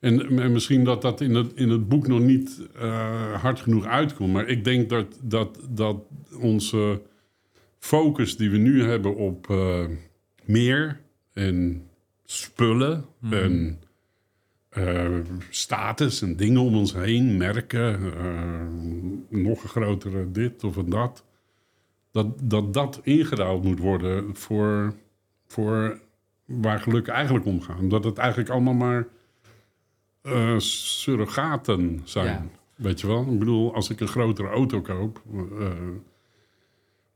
En, en misschien dat dat in het, in het boek nog niet eh, hard genoeg uitkomt. Maar ik denk dat, dat, dat onze focus die we nu hebben op eh, meer en spullen en eh, status en dingen om ons heen, merken, nog een grotere dit of een dat, dat dat, dat ingeruild moet worden voor, voor waar geluk eigenlijk om gaat. Dat het eigenlijk allemaal maar eh, surrogaten zijn. Ja. Weet je wel? Ik bedoel, als ik een grotere auto koop, eh,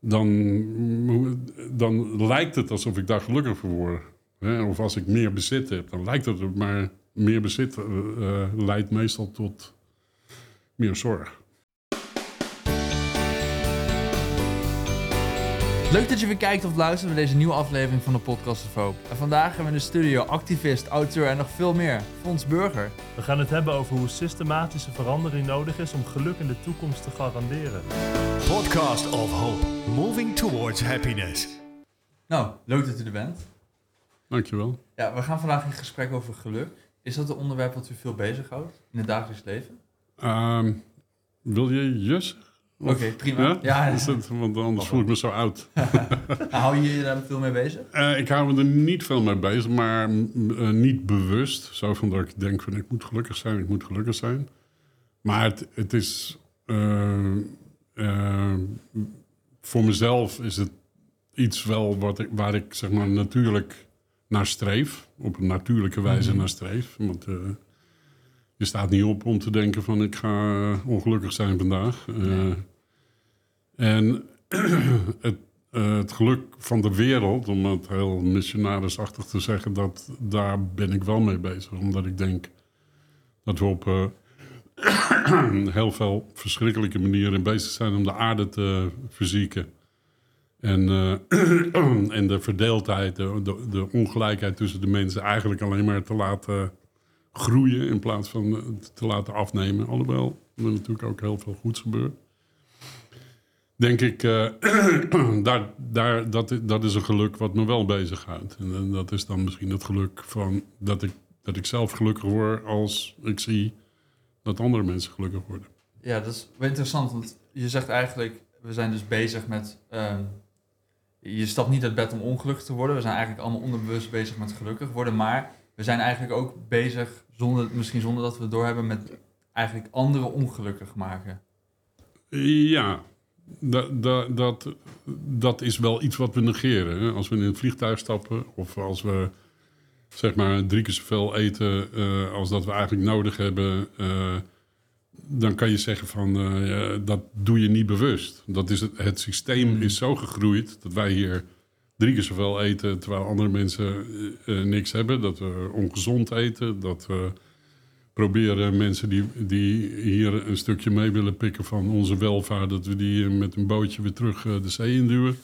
dan, dan lijkt het alsof ik daar gelukkig voor word. Hè? Of als ik meer bezit heb, dan lijkt het maar meer bezit eh, leidt meestal tot meer zorg. Leuk dat je weer kijkt of luistert naar deze nieuwe aflevering van de Podcast of Hoop. En vandaag hebben we in de studio activist, auteur en nog veel meer, Fons Burger. We gaan het hebben over hoe systematische verandering nodig is om geluk in de toekomst te garanderen. Podcast of Hope, moving towards happiness. Nou, leuk dat u er bent. Dankjewel. Ja, we gaan vandaag in gesprek over geluk. Is dat een onderwerp wat u veel bezighoudt in het dagelijks leven? Ehm, wil je Jus? Oké, prima. Ja, want anders voel ik me zo oud. Hou je je daar veel mee bezig? Eh, ik hou me er niet veel mee bezig, maar eh, niet bewust. Zo van dat ik denk van ik moet gelukkig zijn, ik moet gelukkig zijn. Maar het, het is... eh, voor mezelf is het iets wel wat ik, waar ik zeg maar natuurlijk naar streef. Op een natuurlijke wijze naar streef. Want je staat niet op om te denken van ik ga ongelukkig zijn vandaag. En het, eh, het geluk van de wereld, om het heel missionarisachtig te zeggen, dat, daar ben ik wel mee bezig. Omdat ik denk dat we op eh, heel veel verschrikkelijke manieren bezig zijn om de aarde te verzieken. En, eh, en de verdeeldheid, de, ongelijkheid tussen de mensen eigenlijk alleen maar te laten groeien in plaats van te laten afnemen. Alhoewel er natuurlijk ook heel veel goeds gebeurt. Denk ik, eh, daar, daar, dat, dat is een geluk wat me wel bezighoudt. En, en dat is dan misschien het geluk van dat ik, dat ik zelf gelukkig word als ik zie dat andere mensen gelukkig worden. Ja, dat is wel interessant, want je zegt eigenlijk, we zijn dus bezig met... ehm, je stapt niet uit bed om ongelukkig te worden. We zijn eigenlijk allemaal onderbewust bezig met gelukkig worden. Maar we zijn eigenlijk ook bezig, zonder, misschien zonder dat we het doorhebben, met eigenlijk anderen ongelukkig maken. Ja, dat, dat, dat, dat is wel iets wat we negeren. Hè? Als we in een vliegtuig stappen of als we zeg maar drie keer zoveel eten eh, als dat we eigenlijk nodig hebben, eh, dan kan je zeggen van eh, dat doe je niet bewust. Dat is het, het systeem is zo gegroeid dat wij hier drie keer zoveel eten terwijl andere mensen niks hebben. Dat we ongezond eten, dat we proberen mensen die, die hier een stukje mee willen pikken van onze welvaart, dat we die eh, met een bootje weer terug eh, de zee induwen.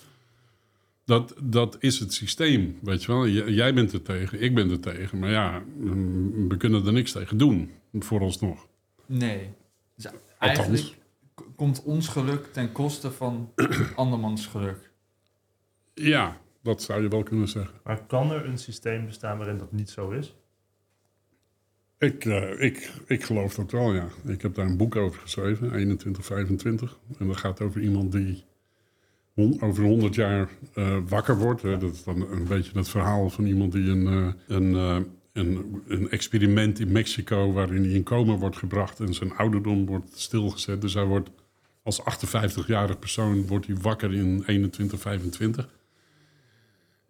Dat, dat is het systeem, weet je wel. J- jij bent er tegen, ik ben er tegen. Maar ja, mm, we kunnen er niks tegen doen, vooralsnog. Nee. Dus eigenlijk komt ons geluk ten koste van andermans geluk. Ja, dat zou je wel kunnen zeggen. Maar kan er een systeem bestaan waarin dat niet zo is? Ik, eh, ik, ik geloof dat wel, ja. Ik heb daar een boek over geschreven, 2125. En dat gaat over iemand die over 100 jaar eh, wakker wordt. Dat is dan een beetje het verhaal van iemand die een, eh, een, een, een experiment in Mexico... waarin hij in coma wordt gebracht en zijn ouderdom wordt stilgezet. Dus hij wordt als 58-jarig persoon wordt hij wakker in 2125.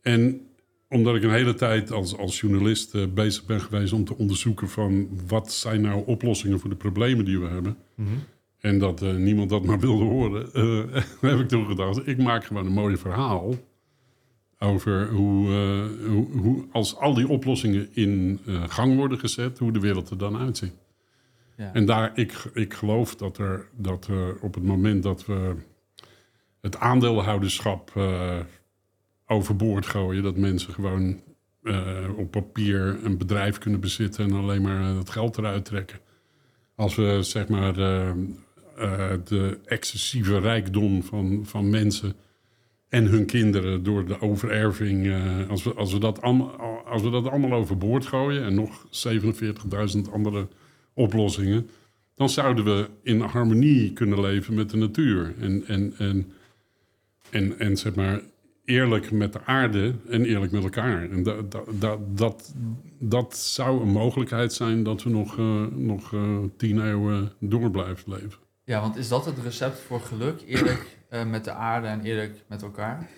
En omdat ik een hele tijd als, als journalist eh, bezig ben geweest om te onderzoeken van wat zijn nou oplossingen voor de problemen die we hebben. En dat eh, niemand dat maar wilde horen, eh, heb ik toen gedacht, ik maak gewoon een mooi verhaal over hoe, hoe, hoe als al die oplossingen in gang worden gezet, hoe de wereld er dan uitziet. Ja. En daar, ik, ik geloof dat er dat op het moment dat we het aandeelhouderschap overboord gooien, dat mensen gewoon eh, op papier een bedrijf kunnen bezitten en alleen maar eh, het geld eruit trekken. Als we zeg maar eh, eh, de excessieve rijkdom van, van mensen en hun kinderen door de overerving, eh, als, we, als we dat allemaal, als we dat allemaal overboord gooien en nog 47.000 andere oplossingen, dan zouden we in harmonie kunnen leven met de natuur. En, en, en, en, en zeg maar eerlijk met de aarde en eerlijk met elkaar. En dat, dat, dat, dat, dat zou een mogelijkheid zijn dat we nog, eh, nog eh, tien eeuwen door blijven leven. Ja, want is dat het recept voor geluk? Eerlijk eh, met de aarde en eerlijk met elkaar?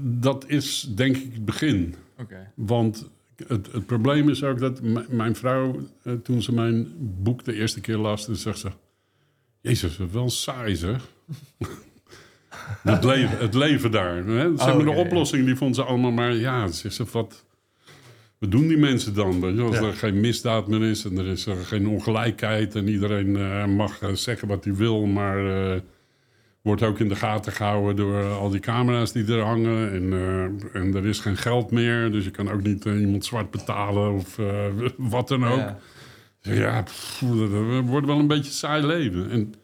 Dat is denk ik het begin. Oké. Want het, het probleem is ook dat mijn vrouw, toen ze mijn boek de eerste keer las, toen zegt ze... Jezus, wel saai zeg. het, leven, het leven daar. Hè? Zeg maar, oké, de oplossing die vond ze allemaal maar... Ja, zegt ze, wat, wat doen die mensen dan? Weet je? Als Ja. er geen misdaad meer is en er is er geen ongelijkheid... en iedereen eh, mag eh, zeggen wat hij wil, maar... eh, wordt ook in de gaten gehouden door al die camera's die er hangen. En, en er is geen geld meer, dus je kan ook niet iemand zwart betalen of wat dan ook. Ja. Ja, pff, dat wordt wel een beetje saai leven. En,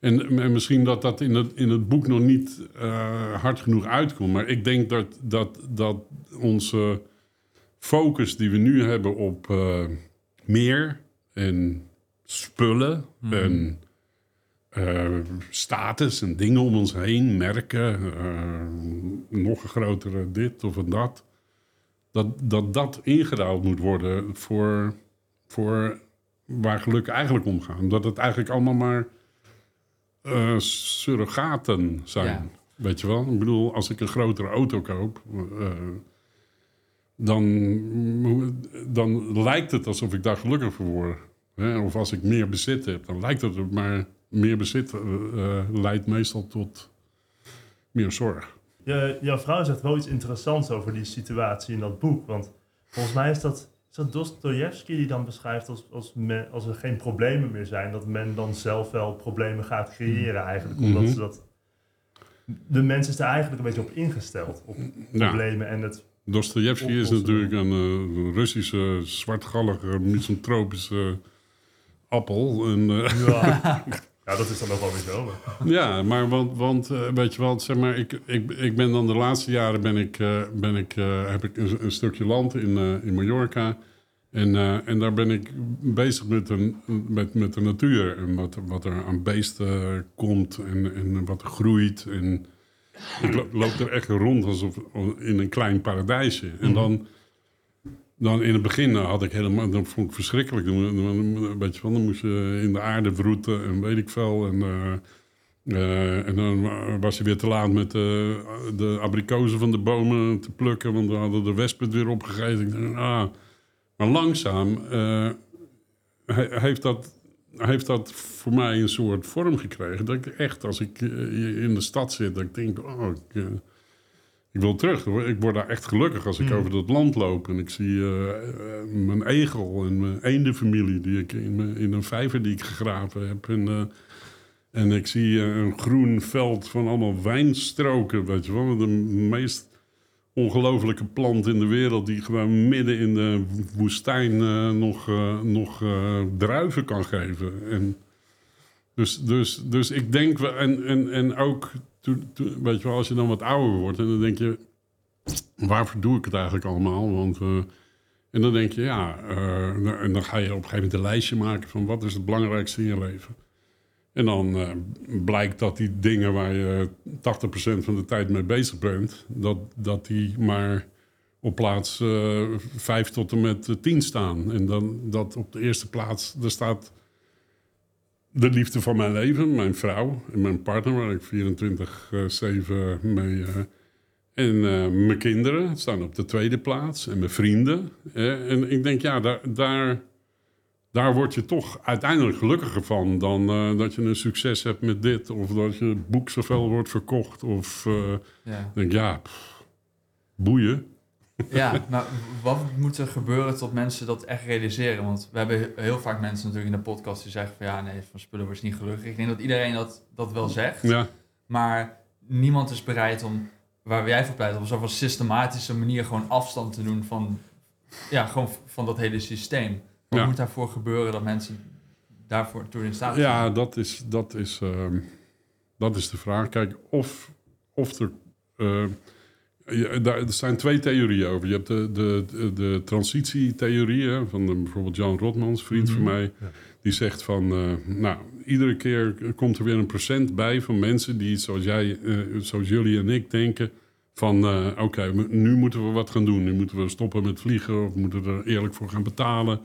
en, en misschien dat dat in het, in het boek nog niet eh, hard genoeg uitkomt. Maar ik denk dat, dat, dat onze focus die we nu hebben op eh, meer en spullen en eh, status en dingen om ons heen, merken, nog een grotere dit of een dat. Dat dat, dat ingeruild moet worden voor, voor waar geluk eigenlijk om gaat. Dat het eigenlijk allemaal maar eh, surrogaten zijn. Ja. Weet je wel? Ik bedoel, als ik een grotere auto koop, eh, dan, dan lijkt het alsof ik daar gelukkig voor word. Hè? Of als ik meer bezit heb, dan lijkt het, maar meer bezit eh, eh, leidt meestal tot meer zorg. Je, jouw vrouw zegt wel iets interessants over die situatie in dat boek. Want volgens mij is dat, is dat Dostoevsky die dan beschrijft als, als, men, als er geen problemen meer zijn, dat men dan zelf wel problemen gaat creëren eigenlijk. Omdat Mhm. ze dat. De mens is er eigenlijk een beetje op ingesteld. Op Ja. problemen en het. Dostoevsky is natuurlijk een eh, Russische, zwartgallige, misantropische appel. En, eh, Ja, ja, dat is dan ook wel weer zo. maar- Ja, maar want, want eh, weet je wel, zeg maar, ik, ik, ik ben dan de laatste jaren ben ik, eh, ben ik, eh, heb ik een, een stukje land in, eh, in Mallorca. En, eh, en daar ben ik bezig met, een, met, met de natuur. En wat, wat er aan beesten komt en, en wat er groeit. En ik lo- loop er echt rond alsof in een klein paradijsje. En dan, dan in het begin had ik helemaal, dat vond ik verschrikkelijk. Dan, dan, weet je wel, dan moest je in de aarde wroeten en weet ik veel. En, eh, eh, en dan was je weer te laat met de, de abrikozen van de bomen te plukken, want dan hadden de wespen weer opgegeten. Ah. Maar langzaam eh, he- heeft, dat, heeft dat voor mij een soort vorm gekregen. Dat ik echt, als ik eh, in de stad zit, dat ik denk, oh, eh, ik wil terug. Hoor. Ik word daar echt gelukkig als ik over dat land loop. En ik zie eh, eh, mijn egel en mijn eendenfamilie die ik in, in een vijver die ik gegraven heb. En, eh, en ik zie een groen veld van allemaal wijnstroken, weet je wel. De meest ongelofelijke plant in de wereld... die gewoon midden in de woestijn nog, nog druiven kan geven. En dus, dus, dus ik denk... wel- En, en, en ook, toen, weet je wel, als je dan wat ouder wordt... en dan denk je, waarvoor doe ik het eigenlijk allemaal? Want... eh, en dan denk je, ja, eh, en dan ga je op een gegeven moment een lijstje maken van wat is het belangrijkste in je leven. En dan eh, blijkt dat die dingen waar je 80% van de tijd mee bezig bent, dat, dat die maar op plaats eh 5 tot en met eh, 10 staan. En dan dat op de eerste plaats, daar staat de liefde van mijn leven, mijn vrouw en mijn partner, waar ik 24-7 mee. eh, en eh, mijn kinderen staan op de tweede plaats. En mijn vrienden. Eh, en ik denk, ja, daar, daar, daar word je toch uiteindelijk gelukkiger van... dan eh, dat je een succes hebt met dit. Of dat je boek zoveel wordt verkocht. Of eh, Ja. denk, ja, pff, boeien. Ja, maar wat moet er gebeuren tot mensen dat echt realiseren? Want we hebben heel vaak mensen natuurlijk in de podcast die zeggen van ja, nee, van spullen word je niet gelukkig. Ik denk dat iedereen dat, dat wel zegt, Ja, maar niemand is bereid om, waar jij voor pleit, op zo'n systematische manier gewoon afstand te doen van, ja, gewoon van dat hele systeem. Wat Ja. moet daarvoor gebeuren dat mensen daarvoor toe in staat ja zijn? dat, is, dat, is, ehm, dat is de vraag. Kijk, of, of er eh, je- daar, er zijn twee theorieën over. Je hebt de, de, de, de transitietheorie van de- bijvoorbeeld Jan Rotmans, vriend van Mhm. mij. Ja. Die zegt van, eh, nou, iedere keer komt er weer een procent bij van mensen die, zoals jij, eh, zoals jullie en ik denken, van, eh, oké, we- nu moeten we wat gaan doen. Nu moeten we stoppen met vliegen of we moeten er eerlijk voor gaan betalen.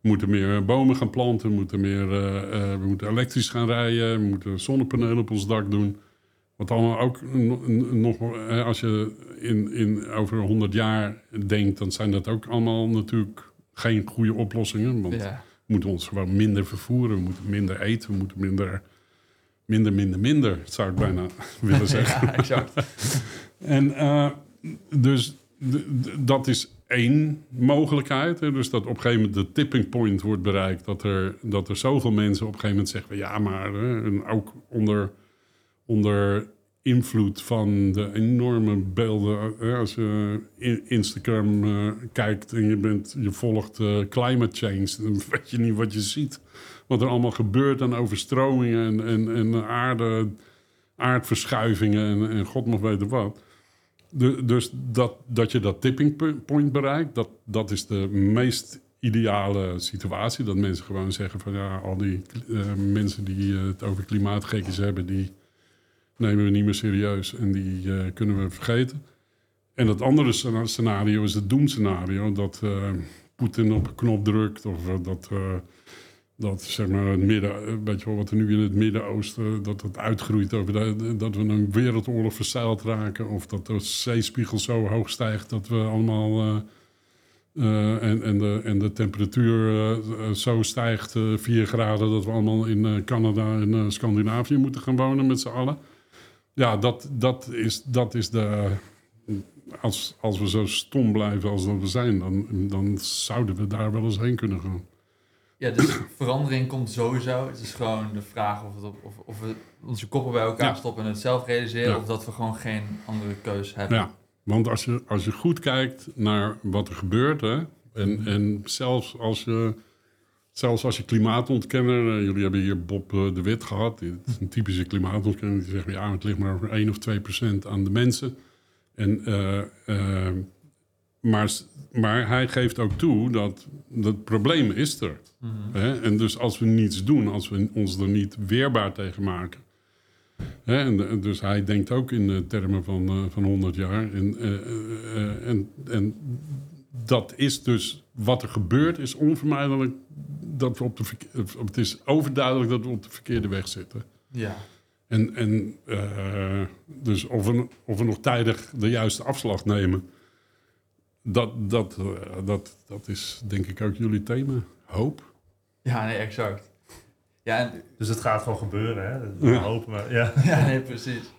We moeten meer bomen gaan planten, we moeten, meer, eh, eh, we moeten elektrisch gaan rijden, we moeten zonnepanelen op ons dak doen. Wat allemaal ook no- nog, eh, als je in, in over 100 jaar denkt, dan zijn dat ook allemaal natuurlijk geen goede oplossingen. Want Ja. we moeten ons gewoon minder vervoeren, we moeten minder eten, we moeten minder, minder, minder, minder, zou ik bijna willen zeggen. ja, exact. En eh, dus dat is één mogelijkheid. Hè? Dus dat op een gegeven moment de tipping point wordt bereikt. Dat er, dat er zoveel mensen op een gegeven moment zeggen... ja, maar hè, en ook onder, onder invloed van de enorme beelden... Hè, als je in Instagram eh, kijkt en je, bent, je volgt eh, climate change... dan weet je niet wat je ziet. Wat er allemaal gebeurt aan overstromingen en, en, en aarde, aardverschuivingen... En, en god nog weten wat... Dus dat, dat je dat tipping point bereikt, dat, dat is de meest ideale situatie. Dat mensen gewoon zeggen van ja, al die eh, mensen die eh, het over klimaatgekjes hebben, die nemen we niet meer serieus en die eh, kunnen we vergeten. En het andere scena- scenario is het doemscenario, dat eh, Poetin op een knop drukt of eh, dat, dat zeg maar het midden, weet je wel, wat er nu in het Midden-Oosten, dat het uitgroeit over dat we een wereldoorlog verzeild raken of dat de zeespiegel zo hoog stijgt dat we allemaal en, en, de, en de temperatuur zo stijgt, eh 4 graden, dat we allemaal in Canada en Scandinavië moeten gaan wonen met z'n allen. Ja, dat, dat, is, dat is de. Als, als we zo stom blijven als dat we zijn, dan, dan zouden we daar wel eens heen kunnen gaan. Ja, dus verandering komt sowieso. Het is gewoon de vraag of, het op, of, of we onze koppen bij elkaar Ja. stoppen en het zelf realiseren, Ja. of dat we gewoon geen andere keus hebben. Ja, want als je, als je goed kijkt naar wat er gebeurt, hè, en, en zelfs als je. Zelfs als je klimaatontkenner, eh, jullie hebben hier Bob eh, de Wit gehad, die is een typische klimaatontkenner, die zegt ja, het ligt maar voor 1 of 2 procent aan de mensen. En, eh, maar, maar hij geeft ook toe dat het probleem is er. Mhm. Hè? En dus als we niets doen, als we ons er niet weerbaar tegen maken. Hè? En, en dus hij denkt ook in de termen van, van 100 jaar. En, en, en dat is dus wat er gebeurt, is onvermijdelijk. Dat we op de, het is overduidelijk dat we op de verkeerde weg zitten. Ja. En, en eh, dus of we, of we nog tijdig de juiste afslag nemen, dat, dat, eh, dat, dat is denk ik ook jullie thema. Hoop. ja, nee, exact. Ja, en, Dus het gaat gewoon gebeuren, hè? We Ja. hopen maar. Ja. ja nee, precies.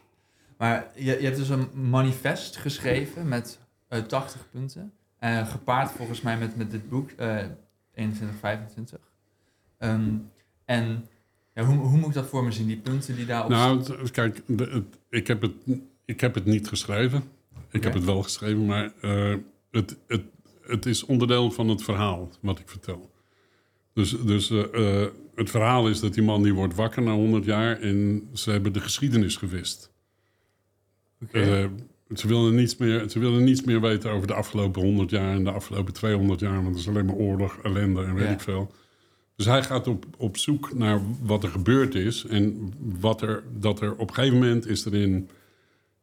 Maar je, je hebt dus een manifest geschreven met eh 80 punten. En gepaard volgens mij met, met dit boek, eh 21, 25. Ehm, en ja, hoe, hoe moet ik dat voor me zien, die punten die daarop Nou, het- kijk, de- het- ik, heb het, ik heb het niet geschreven. Ik heb het wel geschreven, maar eh, het, het, het is onderdeel van het verhaal wat ik vertel. Dus, dus eh, eh, het verhaal is dat die man die wordt wakker na 100 jaar en ze hebben de geschiedenis gewist. Oké. Eh, ze, willen niets meer, ze willen niets meer weten over de afgelopen 100 jaar en de afgelopen 200 jaar, want het is alleen maar oorlog, ellende en weet Ja. ik veel. Dus hij gaat op, op zoek naar wat er gebeurd is. En wat er, dat er op een gegeven moment is er in,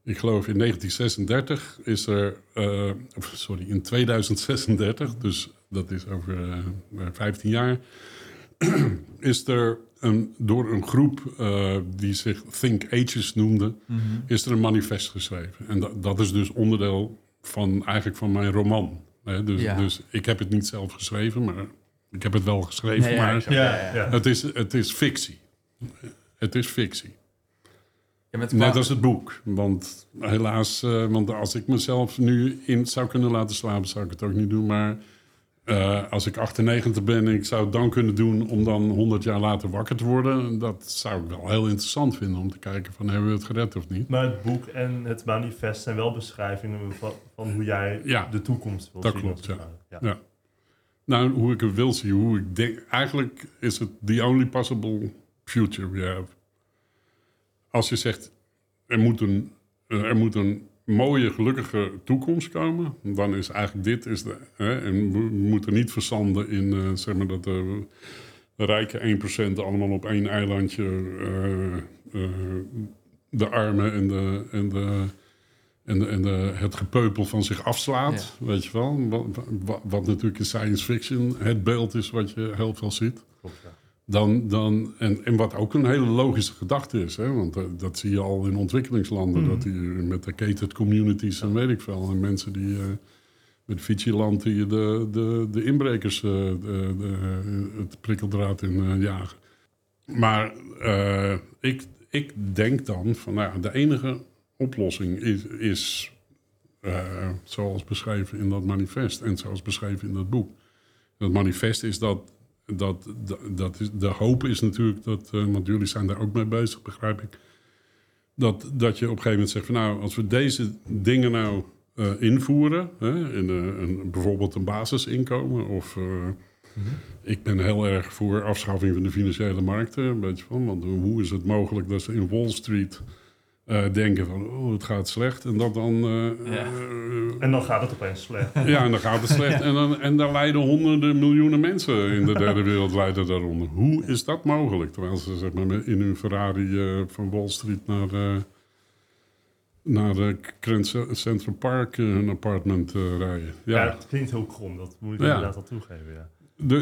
ik geloof in 1936, is er, eh, sorry, in 2036, dus dat is over eh, 15 jaar, is er een, door een groep eh, die zich Think Ages noemde, Mhm. is er een manifest geschreven. En dat, dat is dus onderdeel van, eigenlijk van mijn roman. Hè? Dus, Ja. dus ik heb het niet zelf geschreven, maar ik heb het wel geschreven. Nee, maar exact. Ja, Ja, ja. ja. het, is, het is fictie. Het is fictie. Ja, met Net als het boek. Want helaas, eh, want als ik mezelf nu in zou kunnen laten slapen, zou ik het ook niet doen. Maar eh, als ik 98 ben en ik zou het dan kunnen doen om dan 100 jaar later wakker te worden, dat zou ik wel heel interessant vinden om te kijken van hebben we het gered of niet. Maar het boek en het manifest zijn wel beschrijvingen van, hoe jij Ja, de toekomst wil dat zien. klopt, als het ja. Ja. Nou, hoe ik het wil zien, hoe ik denk. Eigenlijk is het the only possible future we have. Als je zegt, er moet een, eh, er moet een mooie, gelukkige toekomst komen, dan is eigenlijk dit, is de, hè, en we moeten niet verzanden in, eh, zeg maar, dat de, de rijke 1% allemaal op één eilandje eh, eh, de armen en, de, en, de, en, de, en de, het gepeupel van zich afslaat, weet je wel. Wat, wat, wat natuurlijk in science fiction het beeld is wat je heel veel ziet. Klopt, ja. Dan, dan, en, en wat ook een hele logische gedachte is, hè? want eh, dat zie je al in ontwikkelingslanden, Mhm. dat die met de gated communities en weet ik veel, en mensen die eh, met Vigilant die de, de, de inbrekers eh, de, de- het prikkeldraad in jagen. Maar ik, ik denk dan van, nou ja, de enige oplossing is, is zoals beschreven in dat manifest en zoals beschreven in dat boek. Dat manifest is dat dat, dat, dat is, de hoop is natuurlijk dat, eh, want jullie zijn daar ook mee bezig, begrijp ik. Dat, dat je op een gegeven moment zegt van nou, als we deze dingen nou eh, invoeren, hè, in, eh, een, bijvoorbeeld een basisinkomen of. eh, Ik ben heel erg voor afschaffing van de financiële markten, een beetje van. Want hoe is het mogelijk dat ze in Wall Street eh, denken van oh, het gaat slecht en dat dan. eh, Ja. eh, En dan gaat het opeens slecht. ja, en dan gaat het slecht. En, dan, en daar lijden honderden miljoenen mensen in de derde wereld lijden daaronder. Hoe is dat mogelijk? Terwijl ze zeg maar, in hun Ferrari eh, van Wall Street naar, eh naar de Grand Central Park hun appartement eh, rijden. Ja. Ja. het klinkt heel krom, dat moet ik Ja. inderdaad al toegeven. Ja.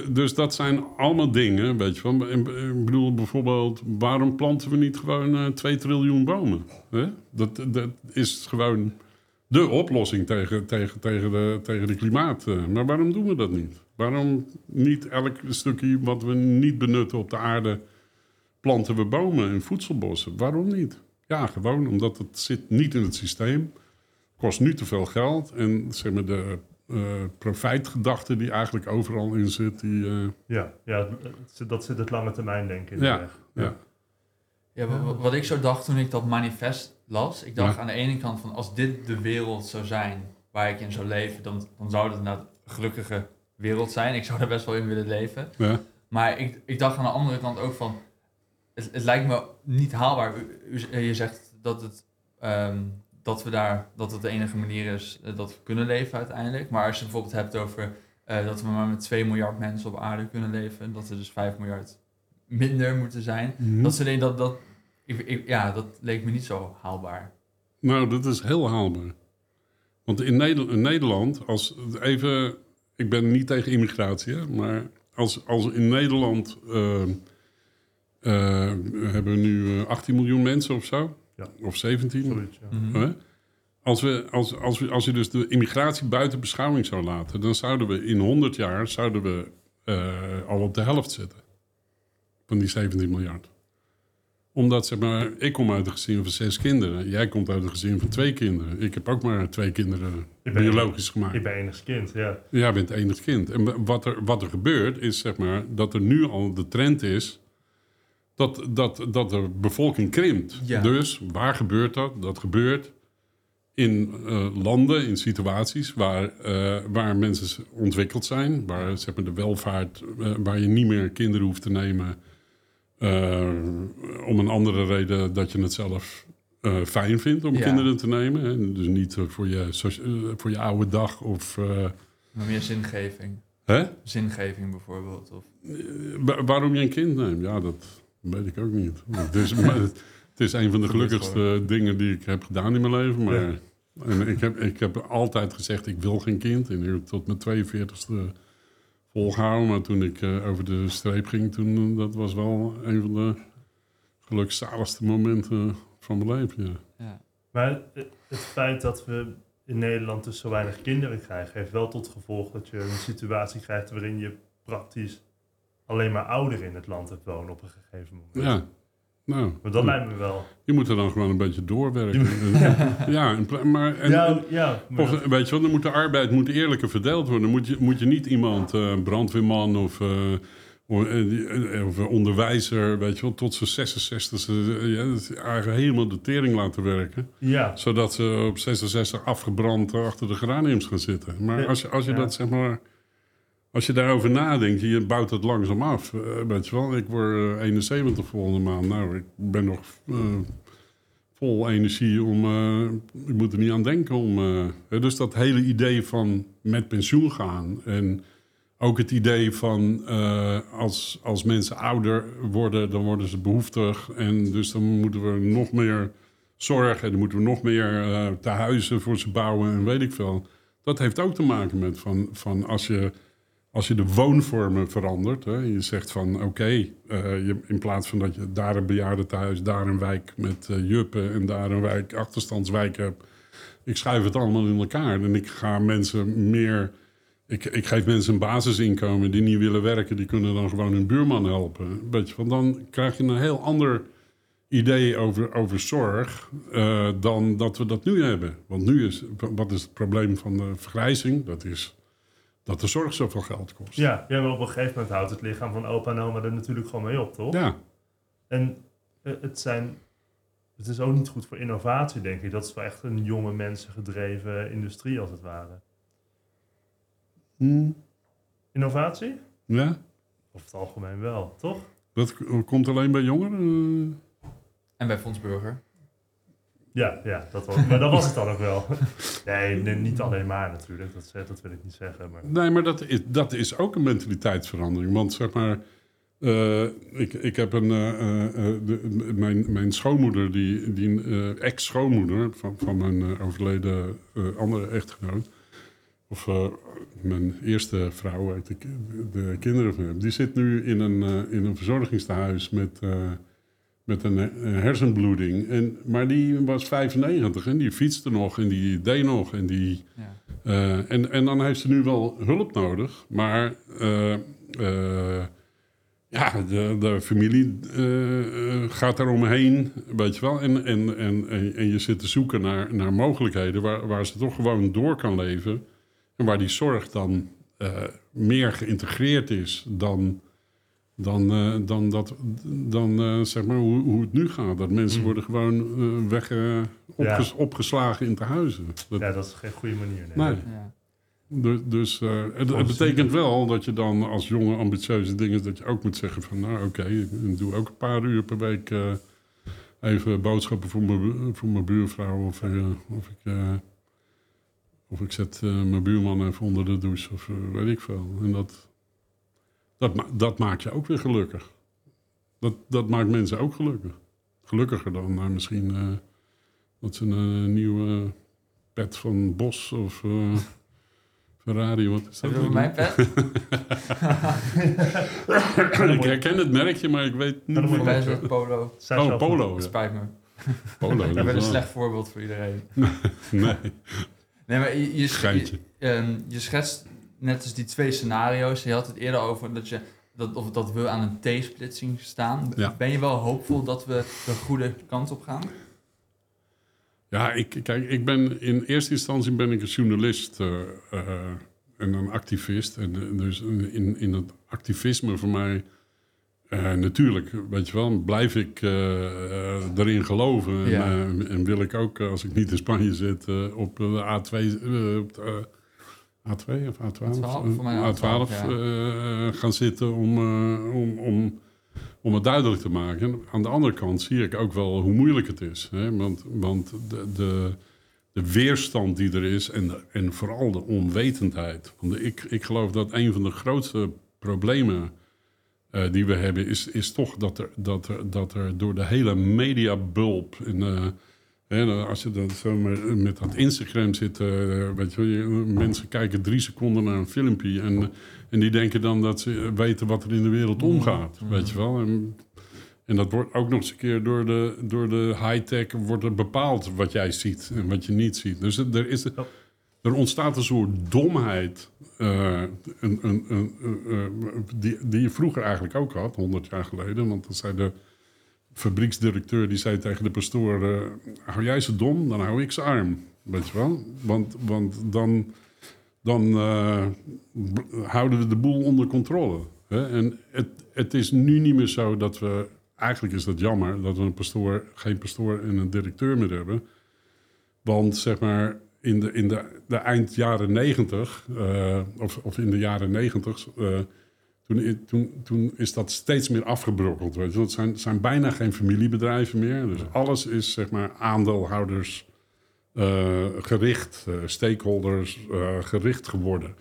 Dus dat zijn allemaal dingen, weet je van. Ik bedoel bijvoorbeeld, waarom planten we niet gewoon eh 2 triljoen bomen? Hè? Dat, dat is gewoon de oplossing tegen, tegen, tegen, de, tegen de klimaat. eh. Maar waarom doen we dat niet? Waarom niet elk stukje wat we niet benutten op de aarde planten we bomen en voedselbossen? Waarom niet? Ja, gewoon omdat het zit niet in het systeem, kost nu te veel geld en zeg maar de eh, profijtgedachte die eigenlijk overal in zit, die, eh, Ja, ja, dat zit het lange termijn denken in de Ja. weg. ja. Ja, wa- wa- wat ik zo dacht toen ik dat manifest las, ik dacht Ja. aan de ene kant van als dit de wereld zou zijn waar ik in zou leven, dan, dan zou het inderdaad een gelukkige wereld zijn. Ik zou daar best wel in willen leven. ja. Maar ik, ik dacht aan de andere kant ook van, het, het lijkt me niet haalbaar. U, u- je zegt dat het, ehm, dat we daar, dat het de enige manier is eh, dat we kunnen leven uiteindelijk. Maar als je bijvoorbeeld hebt over eh, dat we maar met 2 miljard mensen op aarde kunnen leven, dat er dus 5 miljard minder moeten zijn. Mhm. Dat, dingen, dat, dat, ik, ik- ja, dat leek me niet zo haalbaar. Nou, dat is heel haalbaar. Want in, Neder- in Nederland, als even, ik ben niet tegen immigratie, hè, maar als, als in Nederland eh, eh, hebben we nu eh, 18 miljoen mensen of zo. Of 17. Zoiets, ja. Mhm. Hè? Als, we, als, als, we, als je dus de immigratie buiten beschouwing zou laten, dan zouden we in 100 jaar zouden we, eh, al op de helft zitten van die 17 miljard. Omdat, zeg maar, ik kom uit een gezin van zes kinderen. Jij komt uit een gezin van twee kinderen. Ik heb ook maar twee kinderen biologisch gemaakt. Ik ben enigst kind, ja. Jij bent enig kind. En wat er, wat er gebeurt is zeg maar, dat er nu al de trend is dat, dat, dat de bevolking krimpt. Ja. Dus waar gebeurt dat? Dat gebeurt in eh, landen, in situaties waar, eh, waar mensen ontwikkeld zijn, waar zeg maar, de welvaart, eh, waar je niet meer kinderen hoeft te nemen. om een andere reden dat je het zelf eh, fijn vindt om Ja. kinderen te nemen. Hè? Dus niet voor, je, voor je oude dag of. eh, Maar meer zingeving. Hè? Zingeving bijvoorbeeld. Of, Wa- waarom je een kind neemt, ja, dat weet ik ook niet. Het is, maar het, het is een van de gelukkigste dingen die ik heb gedaan in mijn leven. Maar Ja. en ik, heb, ik heb altijd gezegd, ik wil geen kind. En ik heb tot mijn 42e volgehouden. Maar toen ik eh, over de streep ging, toen, eh, dat was wel een van de gelukzaligste momenten van mijn leven. Ja. ja. Maar het, het feit dat we in Nederland dus zo weinig kinderen krijgen, heeft wel tot gevolg dat je een situatie krijgt waarin je praktisch alleen maar ouderen in het land hebt wonen op een gegeven moment. ja. Nou, Maar dat lijkt me wel. je moet er dan gewoon een beetje doorwerken. ja, maar... En, ja, ja, maar Of, weet je wel, dan moet de arbeid moet eerlijker verdeeld worden. Dan moet je, moet je niet iemand, eh, brandweerman of, eh, of, onderwijzer, weet je wel, tot zijn 66 e ja, dat is eigenlijk helemaal de tering laten werken. ja, Zodat ze op 66 afgebrand achter de geraniums gaan zitten. Maar als je, als je Ja. dat zeg maar. Als je daarover nadenkt, je bouwt het langzaam af. eh, weet je wel, ik word eh, 71 volgende maand. Nou, ik ben nog eh, vol energie om... eh, ik moet er niet aan denken om... eh, dus dat hele idee van met pensioen gaan... en ook het idee van eh, als, als mensen ouder worden... dan worden ze behoeftig. En dus dan moeten we nog meer zorg... en dan moeten we nog meer eh tehuizen voor ze bouwen en weet ik veel. Dat heeft ook te maken met van, van als je als je de woonvormen verandert, hè, je zegt van oké, eh, in plaats van dat je daar een bejaardentehuis, daar een wijk met eh, juppen en daar een wijk, achterstandswijk hebt, ik schuif het allemaal in elkaar en ik ga mensen meer, ik, ik geef mensen een basisinkomen die niet willen werken, die kunnen dan gewoon hun buurman helpen. Weet je, want dan krijg je een heel ander idee over, over zorg eh, dan dat we dat nu hebben. Want nu is, wat is het probleem van de vergrijzing? Dat is dat de zorg zoveel geld kost. Ja, ja, maar op een gegeven moment houdt het lichaam van opa en oma er natuurlijk gewoon mee op, toch? Ja, En eh, het, zijn, het is ook niet goed voor innovatie, denk ik. Dat is wel echt een jonge mensen gedreven industrie, als het ware. Innovatie? ja. Over het algemeen wel, toch? Dat komt alleen bij jongeren. En bij Fonds Burger. Ja, ja dat was, maar dat was het dan ook wel. Nee, niet alleen maar natuurlijk. Dat, zeg- dat wil ik niet zeggen. Maar... Nee, maar dat is, dat is ook een mentaliteitsverandering. Want zeg maar, eh, ik, ik heb een, eh, eh, eh, de, mijn, mijn schoonmoeder, die, die eh, ex-schoonmoeder van, van mijn eh, overleden eh, andere echtgenoot, of eh, mijn eerste vrouw, de, de kinderen van heb, die zit nu in een, eh, in een verzorgingstehuis met, eh, met een, eh, hersenbloeding. En, maar die was 95 en die fietste nog en die deed nog en die... Ja. Eh, en, en dan heeft ze nu wel hulp nodig, maar eh, ja, de, de familie gaat daaromheen, weet je wel. En, en, en, en, en je zit te zoeken naar, naar mogelijkheden waar, waar ze toch gewoon door kan leven. En waar die zorg dan meer geïntegreerd is dan, dan, eh, dan, dat, dan eh, zeg maar hoe, hoe het nu gaat. Dat mensen Mm. worden gewoon eh, weg, eh, opges- opgeslagen in tehuizen. Dat, Ja, dat is geen goede manier. Nee. Nee. Ja. Du- Dus eh, het, het betekent wel dat je dan als jonge ambitieuze dingen... dat je ook moet zeggen van nou oké, ik doe ook een paar uur per week... eh, even boodschappen voor mijn, voor mijn buurvrouw. Of, eh, of, ik, eh, of ik zet eh, mijn buurman even onder de douche of weet ik veel. En dat, dat, ma- dat maakt je ook weer gelukkig. Dat, dat maakt mensen ook gelukkig. Gelukkiger dan eh, misschien eh, dat ze een nieuwe pet van Bos of... eh, Ferrari, wat is dat? Heb mijn pet? ik herken het merkje, maar ik weet niet dan moet Voor meer. mij is het polo. Zij Oh, polo. Ja. spijt me. Polo, dat Ik ben is een wel- slecht voorbeeld voor iedereen. Nee, Nee, maar je, je, je, ehm, je schetst net als die twee scenario's. Je had het eerder over dat, je, dat, of dat we aan een T-splitsing staan. Ja. Ben je wel hoopvol dat we de goede kant op gaan? Ja, ik, kijk, ik ben in eerste instantie ben ik een journalist eh, eh, en een activist. En eh, dus in, in het activisme voor mij, natuurlijk, weet je wel, blijf ik erin geloven. En, Ja. en wil ik ook, als ik niet in Spanje zit, op de A2, eh, op de, A2 of A12, A12, voor mij eh, A12, ja. eh, gaan zitten om, eh, om, om, om het duidelijk te maken. Aan de andere kant zie ik ook wel hoe moeilijk het is. Hè? Want, want de, de, de weerstand die er is en, de- en vooral de onwetendheid. Want ik, ik geloof dat een van de grootste problemen eh, die we hebben... is, is toch dat er, dat, er, dat er door de hele mediabulp... En, eh, als je dan zo met, met dat Instagram zit... eh, weet je, mensen kijken drie seconden naar een filmpje... en, en die denken dan dat ze weten wat er in de wereld omgaat. Weet je wel? En, en dat wordt ook nog eens een keer door de, door de high-tech wordt er bepaald wat jij ziet en wat je niet ziet. Dus er, is, er ontstaat een soort domheid eh, een, een, een, eh, die, die je vroeger eigenlijk ook had, 100 jaar geleden. Want dan zei de fabrieksdirecteur die zei tegen de pastoor: eh, Hou jij ze dom, dan hou ik ze arm. Weet je wel? Want, want dan, dan eh, houden we de boel onder controle. Hè? En het, het is nu niet meer zo dat we. Eigenlijk is dat jammer dat we een pastoor, geen pastoor en een directeur meer hebben. Want zeg maar, in de, in de, de eind jaren negentig, eh, of, of in de jaren negentig, toen, i- toen, toen is dat steeds meer afgebrokkeld. Weet je. zijn, zijn bijna geen familiebedrijven meer. Dus alles is zeg maar aandeelhouders eh, gericht, eh, stakeholders eh, gericht geworden.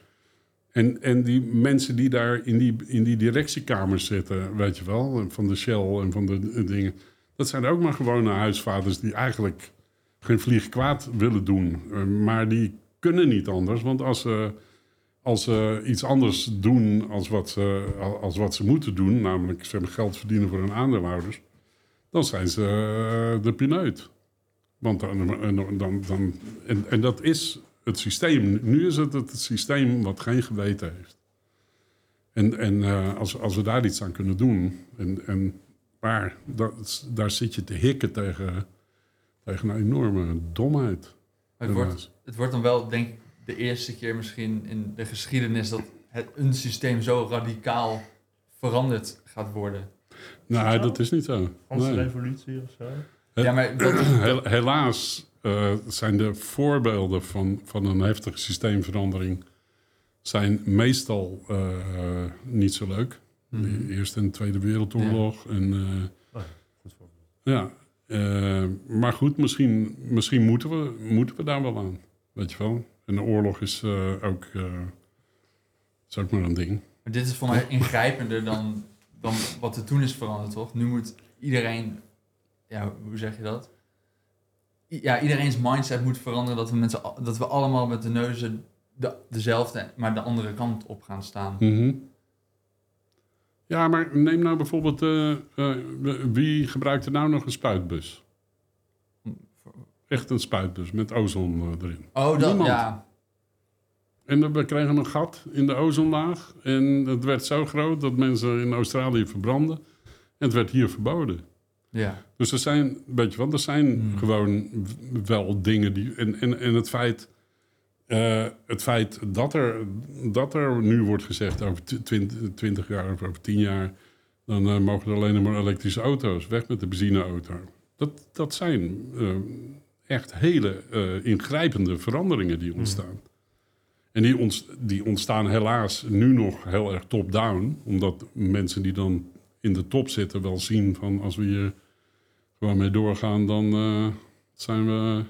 En, en die mensen die daar in die, in die directiekamers zitten, weet je wel, van de Shell en van de, de dingen, dat zijn ook maar gewone huisvaders die eigenlijk geen vlieg kwaad willen doen. Maar die kunnen niet anders, want als ze, als ze iets anders doen als wat, ze, als wat ze moeten doen, namelijk ze hebben geld verdienen voor hun aandeelhouders, dan zijn ze eh, de pineut. Want dan, dan, dan, dan- en, en dat is het systeem. Nu is het het systeem wat geen geweten heeft. En, en eh, als, als we daar iets aan kunnen doen. En, en, maar dat, daar zit je te hikken tegen, tegen een enorme domheid. Het wordt, het wordt dan wel, denk ik, de eerste keer misschien in de geschiedenis dat het, een systeem zo radicaal veranderd gaat worden. Nou, dat is niet zo. Franse Nee. revolutie of zo. Het- Ja, maar dat, helaas eh, zijn de voorbeelden van, van een heftige systeemverandering zijn meestal eh, niet zo leuk. Mhm. De Eerste en Tweede Wereldoorlog. En, eh, Goed voorbeeld. ja, eh, maar goed, misschien, misschien moeten, we, moeten we daar wel aan. Weet je wel? En de oorlog is eh, ook, eh, is ook maar een ding. Maar dit is voor mij ingrijpender dan, dan wat er toen is veranderd, toch? Nu moet iedereen, ja, hoe zeg je dat? I- Ja, iedereen's mindset moet veranderen dat we, al- dat we allemaal met de neuzen de, dezelfde, maar de andere kant op gaan staan. Mhm. Ja, maar neem nou bijvoorbeeld, eh, wie gebruikt er nou nog een spuitbus? Echt een spuitbus met ozon eh, erin. Oh, dat, Niemand. ja. En we kregen een gat in de ozonlaag. En het werd zo groot dat mensen in Australië verbranden. En het werd hier verboden. Ja. Dus er zijn, weet je wel, er zijn Hmm. gewoon wel dingen die... En, en, en het feit... eh, het feit dat er, dat er nu wordt gezegd over tw- twint- 20 jaar of over 10 jaar... dan eh, mogen er alleen maar elektrische auto's. Weg met de benzineauto. Dat, dat zijn echt hele eh, ingrijpende veranderingen die ontstaan. En die, ons, die ontstaan helaas nu nog heel erg top-down. Omdat mensen die dan in de top zitten wel zien van... als we hier gewoon mee doorgaan, dan eh, zijn we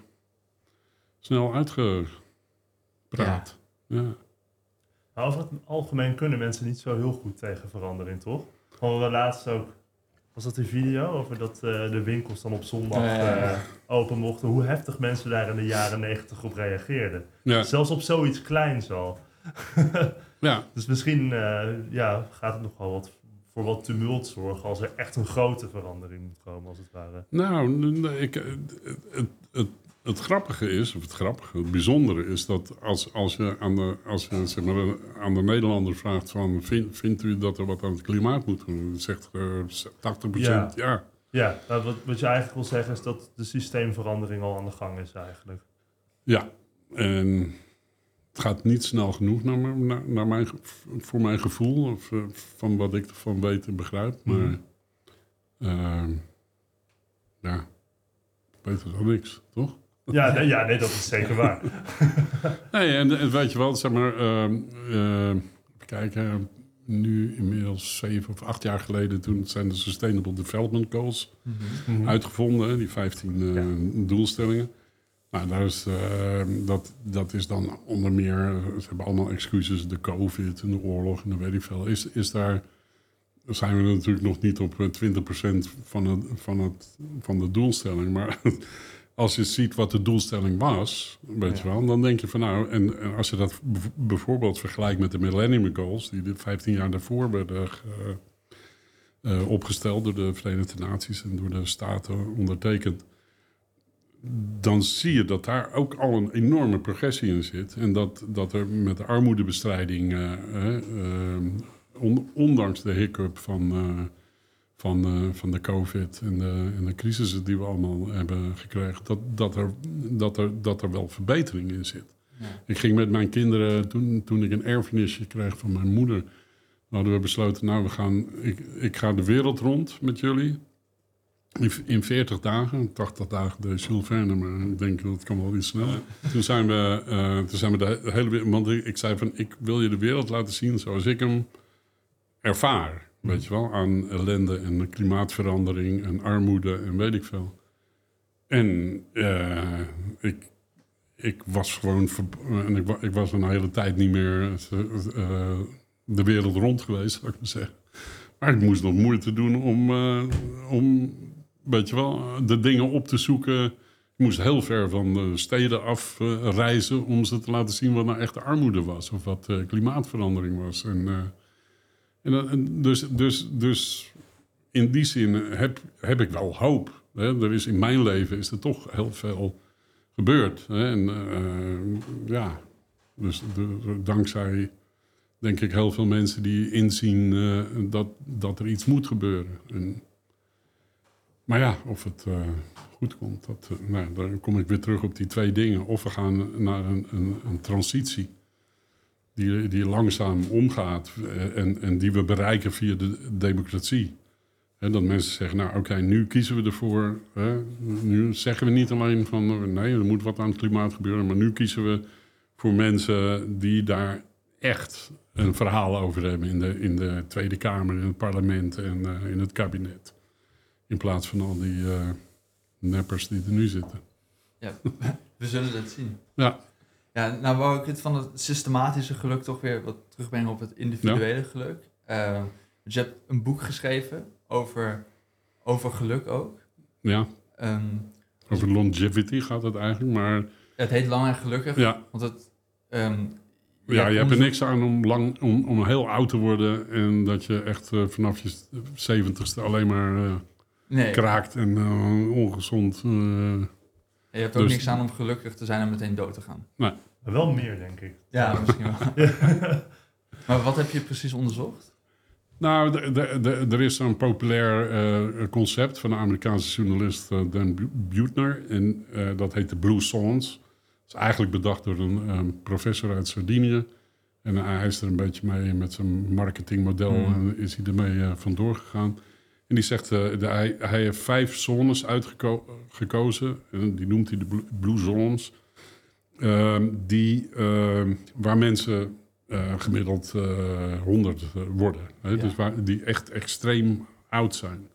snel uitgepraat. Ja. Maar over het algemeen kunnen mensen niet zo heel goed tegen verandering, toch? Hadden we laatst ook, was dat die video over dat eh, de winkels dan op zondag eh, open mochten? Hoe heftig mensen daar in de jaren negentig op reageerden. Ja. Zelfs op zoiets kleins al. ja, Dus misschien eh, ja, gaat het nog wel wat, voor wat tumult zorgen als er echt een grote verandering moet komen, als het ware. nou, ik, het, het, het, grappige is, of het grappige, het bijzondere is dat als, als je, aan de, als je zeg maar, aan de Nederlander vraagt van... Vind, vindt u dat er wat aan het klimaat moet doen? Dan zegt eh 80% ja. Ja. Ja, nou, wat, wat je eigenlijk wil zeggen is dat de systeemverandering al aan de gang is eigenlijk. Ja, en het gaat niet snel genoeg naar, naar, naar mijn, voor mijn gevoel, of, eh, van wat ik ervan weet en begrijp. Maar Mhm. ehm, ja, beter dan niks, toch? Ja, nee, ja, nee dat is zeker waar. Nee, en, en weet je wel, zeg maar, ehm eh, even kijken, nu inmiddels zeven of acht jaar geleden, toen zijn de Sustainable Development Goals Mhm. uitgevonden, hè, die 15 eh, doelstellingen. Nou, daar is, eh, dat, dat is dan onder meer, ze hebben allemaal excuses, de COVID en de oorlog en de weet ik veel. Is, is daar, zijn we natuurlijk nog niet op eh, 20% van, het, van, het, van de doelstelling. Maar als je ziet wat de doelstelling was, weet je wel, dan denk je van nou, en, en als je dat bijvoorbeeld vergelijkt met de Millennium Goals, die dit 15 jaar daarvoor werden ge- eh, opgesteld door de Verenigde Naties en door de Staten ondertekend. Dan zie je dat daar ook al een enorme progressie in zit. En dat, dat er met de armoedebestrijding, eh, eh, eh, on- ondanks de hiccup van, eh, van, eh, van de COVID en de, en de crisissen die we allemaal hebben gekregen, dat, dat, er, dat, er, dat er wel verbetering in zit. Ja. Ik ging met mijn kinderen, toen, toen ik een erfenisje kreeg van mijn moeder, hadden we besloten, nou, we gaan, ik, ik ga de wereld rond met jullie. In, in 40 dagen, 80 dagen de Jules Verne, maar ik denk dat het kan wel iets sneller. Toen zijn we, eh, toen zijn we de hele wereld, want ik, ik zei van, ik wil je de wereld laten zien zoals ik hem ervaar. Weet je wel, aan ellende en klimaatverandering en armoede en weet ik veel. En eh, ik, ik was gewoon. En ik, ik was een hele tijd niet meer eh, de wereld rond geweest, zou ik maar zeggen. Maar ik moest nog moeite doen om, eh, om weet je wel, de dingen op te zoeken. Ik moest heel ver van de steden af eh, reizen om ze te laten zien wat nou echt de armoede was. Of wat klimaatverandering was. En, dan- en dus, dus, dus in die zin heb, heb ik wel hoop. Hè? Er is, in mijn leven is er toch heel veel gebeurd. Hè? En eh, ja, dus de- dankzij denk ik heel veel mensen die inzien eh, dat, dat er iets moet gebeuren. En, maar ja, of het eh, goed komt, dat, eh, nou, dan kom ik weer terug op die twee dingen. Of we gaan naar een, een, een transitie die, die langzaam omgaat eh, en, en die we bereiken via de democratie. Dat mensen zeggen, nou oké, nu kiezen we ervoor. Hè, nu zeggen we niet alleen van, eh, nee, er moet wat aan het klimaat gebeuren. Maar nu kiezen we voor mensen die daar echt een verhaal over hebben in de, in de Tweede Kamer, in het parlement en eh, in het kabinet. In plaats van al die neppers die er nu zitten. Ja, we zullen het zien. Ja, Ja, nou wou ik het van het systematische geluk toch weer wat terugbrengen op het individuele geluk. Eh, dus je hebt een boek geschreven over, over geluk ook. ja. Ehm, over longevity gaat het eigenlijk. Maar het heet Lang en Gelukkig, ja, want het... ehm, ja, je hebt er niks aan om, lang, om, om heel oud te worden. En dat je echt eh, vanaf je zeventigste alleen maar eh, Nee, kraakt en eh, ongezond. Je hebt ook dus- niks aan om gelukkig te zijn en meteen dood te gaan. Maar wel meer, denk ik. Ja, misschien wel. maar wat heb je precies onderzocht? Nou, de- de- de- er is een populair eh, concept van de Amerikaanse journalist eh, Dan Bu- Buettner. En eh, dat heet de Blue Zones. Dat is eigenlijk bedacht door een professor uit Sardinië. En hij is er een beetje mee met zijn marketingmodel Hmm. en is hij ermee vandoor gegaan. En die zegt, eh, de- hij, hij heeft vijf zones uitgekozen. En die noemt hij de Blue, blue Zones. Ehm, die, ehm, waar mensen eh, gemiddeld eh 100 worden. Hè? Ja. Dus waar, die echt extreem oud zijn.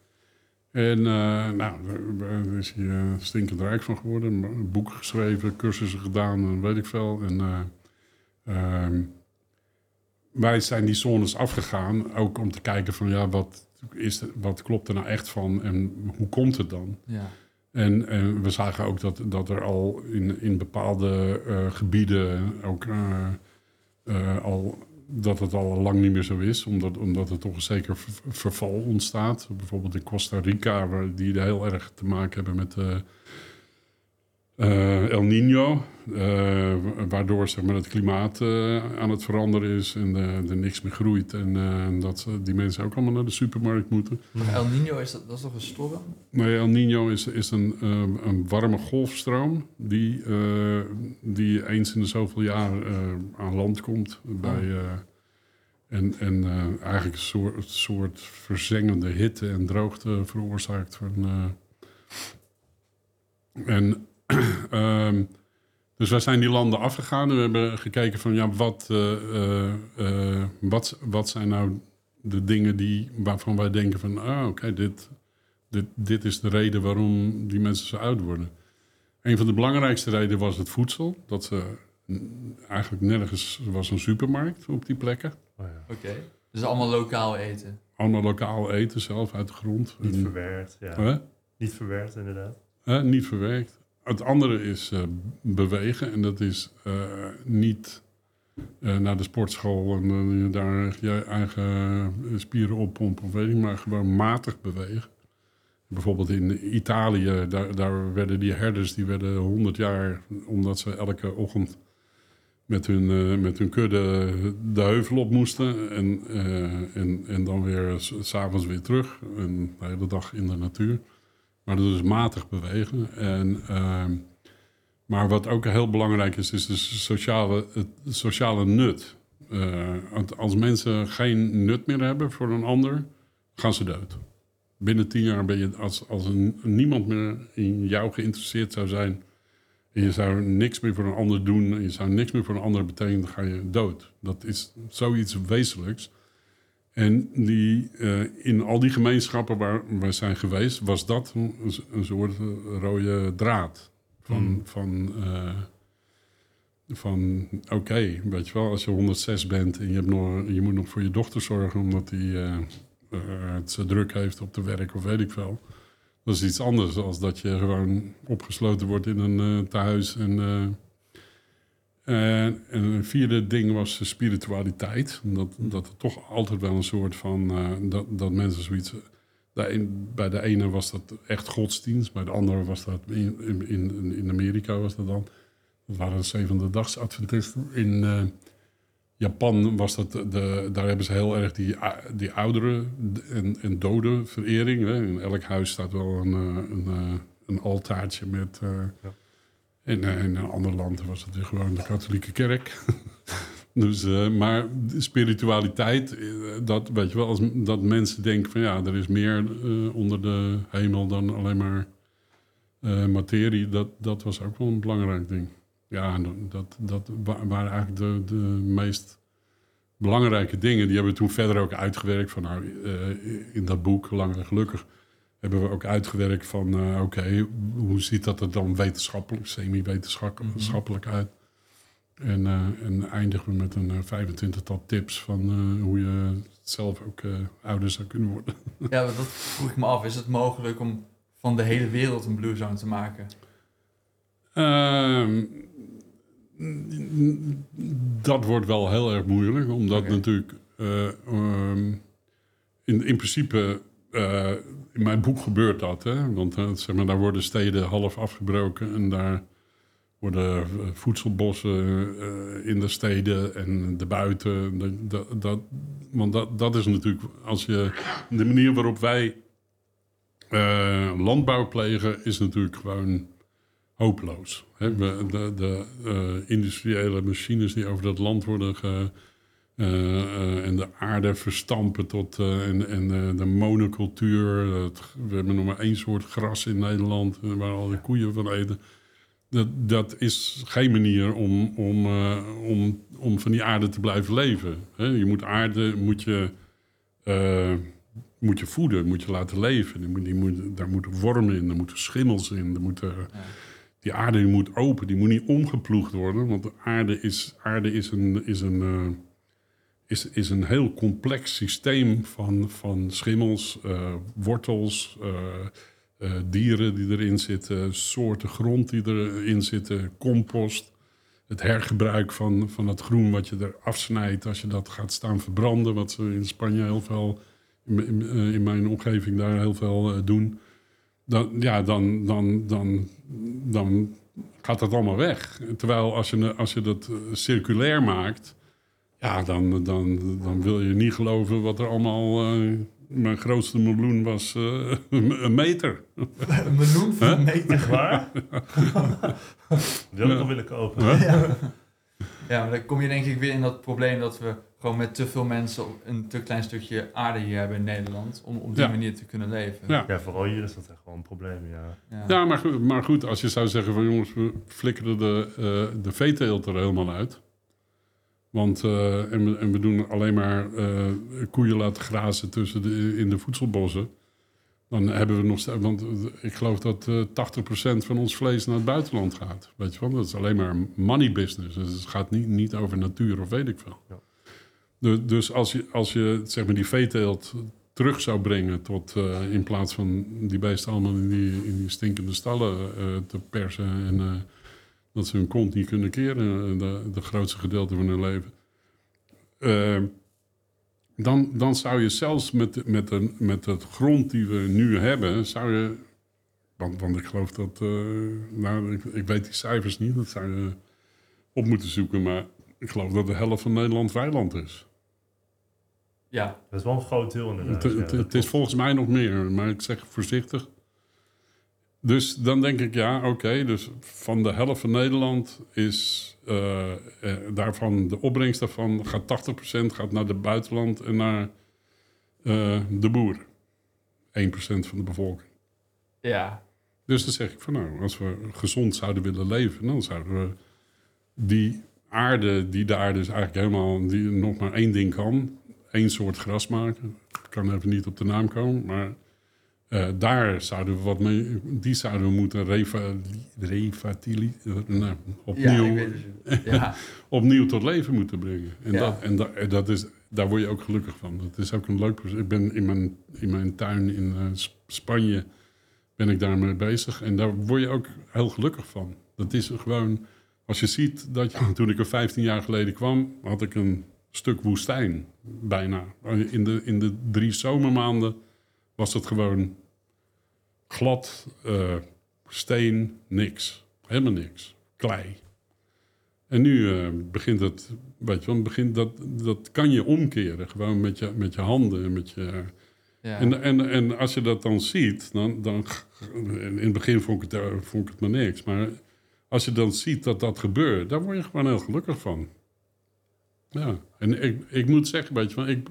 En eh, nou, daar- is hij eh, stinkend rijk van geworden. Een boek geschreven, cursussen gedaan en weet ik veel. En eh, ehm, wij zijn die zones afgegaan, ook om te kijken van ja, wat, is wat klopt er nou echt van en hoe komt het dan? Ja. En, en we zagen ook dat, dat er al in, in bepaalde eh, gebieden ook eh, eh, al dat het al lang niet meer zo is, omdat, omdat er toch een zeker ver- verval ontstaat. Bijvoorbeeld in Costa Rica, waar die heel erg te maken hebben met eh, El Nino, eh, wa- waardoor zeg maar, het klimaat eh, aan het veranderen is en er niks meer groeit. En dat die mensen ook allemaal naar de supermarkt moeten. El Nino, is dat, dat is toch een storm? Nee, El Nino is, is een, een warme golfstroom die, die eens in de zoveel jaar aan land komt. Bij, eh, en en eigenlijk een soort, soort verzengende hitte en droogte veroorzaakt. Van, en, ehm, dus wij zijn die landen afgegaan en we hebben gekeken van ja, wat, eh, eh, eh, wat, wat zijn nou de dingen die, waarvan wij denken van ah, oké, dit, dit, dit is de reden waarom die mensen zo oud worden. Een van de belangrijkste redenen was het voedsel. Dat ze eigenlijk nergens was een supermarkt op die plekken. Oh ja. Oké. Dus allemaal lokaal eten. Allemaal lokaal eten zelf uit de grond. Niet En- verwerkt, ja. Hè? Niet verwerkt, inderdaad. Hè, niet verwerkt. Het andere is eh, bewegen. En dat is eh, niet eh, naar de sportschool en daar je eigen spieren oppompen of weet ik maar gewoon matig bewegen. Bijvoorbeeld in Italië, daar, daar werden die herders die werden 100 jaar omdat ze elke ochtend met hun, met hun kudde de heuvel op moesten en, en, en dan weer s'avonds weer terug. En de hele dag in de natuur. Maar dat is matig bewegen. En, ehm, maar wat ook heel belangrijk is, is de sociale, het sociale nut. Want als mensen geen nut meer hebben voor een ander, gaan ze dood. Binnen tien jaar ben je, als, als een, niemand meer in jou geïnteresseerd zou zijn... en je zou niks meer voor een ander doen... en je zou niks meer voor een ander betekenen, dan ga je dood. Dat is zoiets wezenlijks. En die, eh, in al die gemeenschappen waar we zijn geweest, was dat een, een soort eh, rode draad. Van, Hmm. van, eh, van oké, weet je wel, als je 106 bent en je, hebt nog, je moet nog voor je dochter zorgen omdat hij het zo druk heeft op de werk of weet ik veel. Dat is iets anders dan dat je gewoon opgesloten wordt in een eh tehuis. En, en, en een vierde ding was spiritualiteit. Dat, dat er toch altijd wel een soort van... eh, dat, dat mensen zoiets... een- bij de ene was dat echt godsdienst. Bij de andere was dat... In, in, in- Amerika was dat dan... Dat waren de zevende dags Adventisten. In eh, Japan was dat... De, daar hebben ze heel erg die, die ouderen en, en doden verering. Hè. In elk huis staat wel een, eh, een, eh, een altaartje met... eh. Eh, in een ander land was het weer gewoon de katholieke kerk. dus, eh, maar spiritualiteit, eh, dat weet je wel, als, dat mensen denken van ja, er is meer onder de hemel dan alleen maar materie, dat, dat was ook wel een belangrijk ding. Ja, dat, dat wa- waren eigenlijk de, de meest belangrijke dingen. Die hebben we toen verder ook uitgewerkt. Van, nou, in dat boek, Lang en Gelukkig, hebben we ook uitgewerkt van... eh, oké, hoe ziet dat er dan wetenschappelijk, semi-wetenschappelijk uit? En, eh, en eindigen we met een eh, 25-tal tips van eh, hoe je zelf ook eh, ouder zou kunnen worden. Ja, dat vroeg ik me af. Is het mogelijk om van de hele wereld een Blue Zone te maken? Ehm, dat wordt wel heel erg moeilijk, omdat natuurlijk eh, ehm, in, in principe eh, in mijn boek gebeurt dat, hè? want eh, zeg maar, daar worden steden half afgebroken en daar worden eh, voedselbossen in de steden en de buiten. Dat, want dat, dat is natuurlijk, als je de manier waarop wij landbouw plegen, is natuurlijk gewoon hopeloos. Hè? De de industriële machines die over dat land worden ge, en de aarde verstampen tot eh, en, en eh, de monocultuur. We hebben nog maar één soort gras in Nederland eh, waar al die koeien van eten. Dat, dat is geen manier om, om, eh, om, om van die aarde te blijven leven. Je moet aarde moet je, eh, moet je voeden, moet je laten leven. Die moet, die moet, daar moeten wormen in, er moeten schimmels in, er moeten... Ja. Die aarde die moet open, die moet niet omgeploegd worden. Want de aarde is, aarde is, een, is, een, eh, is, is een heel complex systeem van, van schimmels, eh, wortels, eh, eh, dieren die erin zitten, soorten grond die erin zitten, compost. Het hergebruik van, van het groen wat je er afsnijdt als je dat gaat staan verbranden. Wat ze in Spanje heel veel, in, in, mijn omgeving daar heel veel doen dan, ja, dan, dan, dan, dan gaat dat allemaal weg. Terwijl als je, als je dat circulair maakt, ja, dan, dan, dan wil je niet geloven wat er allemaal. eh, mijn grootste meloen was eh, een meter. Een miljoen van een meter. Waar? Die had ik willen kopen. Ja. ja, maar dan kom je denk ik weer in dat probleem dat we gewoon met te veel mensen een te klein stukje aarde hier hebben in Nederland. Om op die Ja. manier te kunnen leven. Ja. Ja, vooral hier is dat echt wel een probleem, ja. Ja. Ja, maar, goed- maar goed, als je zou zeggen van jongens, we flikkeren de, eh de veeteelt er helemaal uit. Want eh, en, we, en we doen alleen maar eh, koeien laten grazen tussen de, in de voedselbossen. Dan hebben we nog steeds, want eh, ik geloof dat eh 80% van ons vlees naar het buitenland gaat. Weet je wel, dat is alleen maar money business. Dus het gaat niet, niet over natuur of weet ik veel. Ja. Du- dus als je, als je zeg maar die veeteelt terug zou brengen tot in plaats van die beesten allemaal in die, in die stinkende stallen te persen en dat ze hun kont niet kunnen keren, eh, de, de grootste gedeelte van hun leven. Eh, dan, dan zou je zelfs met, de- met, de, met het grond die we nu hebben, zou je. Want, want ik geloof dat. eh, nou, ik, ik weet die cijfers niet, dat zou je op moeten zoeken. Maar ik geloof dat de helft van Nederland weiland is. ja, Dat is wel een groot deel inderdaad. Het, ja, het, is volgens mij nog meer, maar ik zeg voorzichtig. Dus dan denk ik, ja, oké. dus van de helft van Nederland is eh, eh, daarvan, de opbrengst daarvan gaat 80% gaat naar het buitenland en naar eh, de boer. 1% van de bevolking. ja, Dus dan zeg ik van nou, als we gezond zouden willen leven, dan zouden we die aarde die daar dus eigenlijk helemaal die nog maar één ding kan. één soort gras maken. Ik kan even niet op de naam komen, maar eh, daar zouden we wat mee, die zouden we moeten revatili, eh, nou, opnieuw. Ja, opnieuw tot leven moeten brengen. En, Ja. dat, en, dat, en dat is, daar word je ook gelukkig van. Dat is ook een leuk proces. Ik ben in mijn, in mijn tuin in eh, Sp- Spanje ben ik daarmee bezig. En daar word je ook heel gelukkig van. Dat is gewoon, als je ziet dat je, toen ik er 15 jaar geleden kwam, had ik een stuk woestijn bijna. In de, in de drie zomermaanden was het gewoon glad, eh, steen, niks. Helemaal niks. Klei. En nu eh, begint het, weet je wel, begint dat, dat kan je omkeren. Gewoon met je, met je handen en met je... ja. En, en, en als je dat dan ziet, dan, dan in het begin vond ik, het, eh, vond ik het maar niks. Maar als je dan ziet dat dat gebeurt, dan word je gewoon heel gelukkig van. Ja, en ik, ik moet zeggen, weet je wel, ik,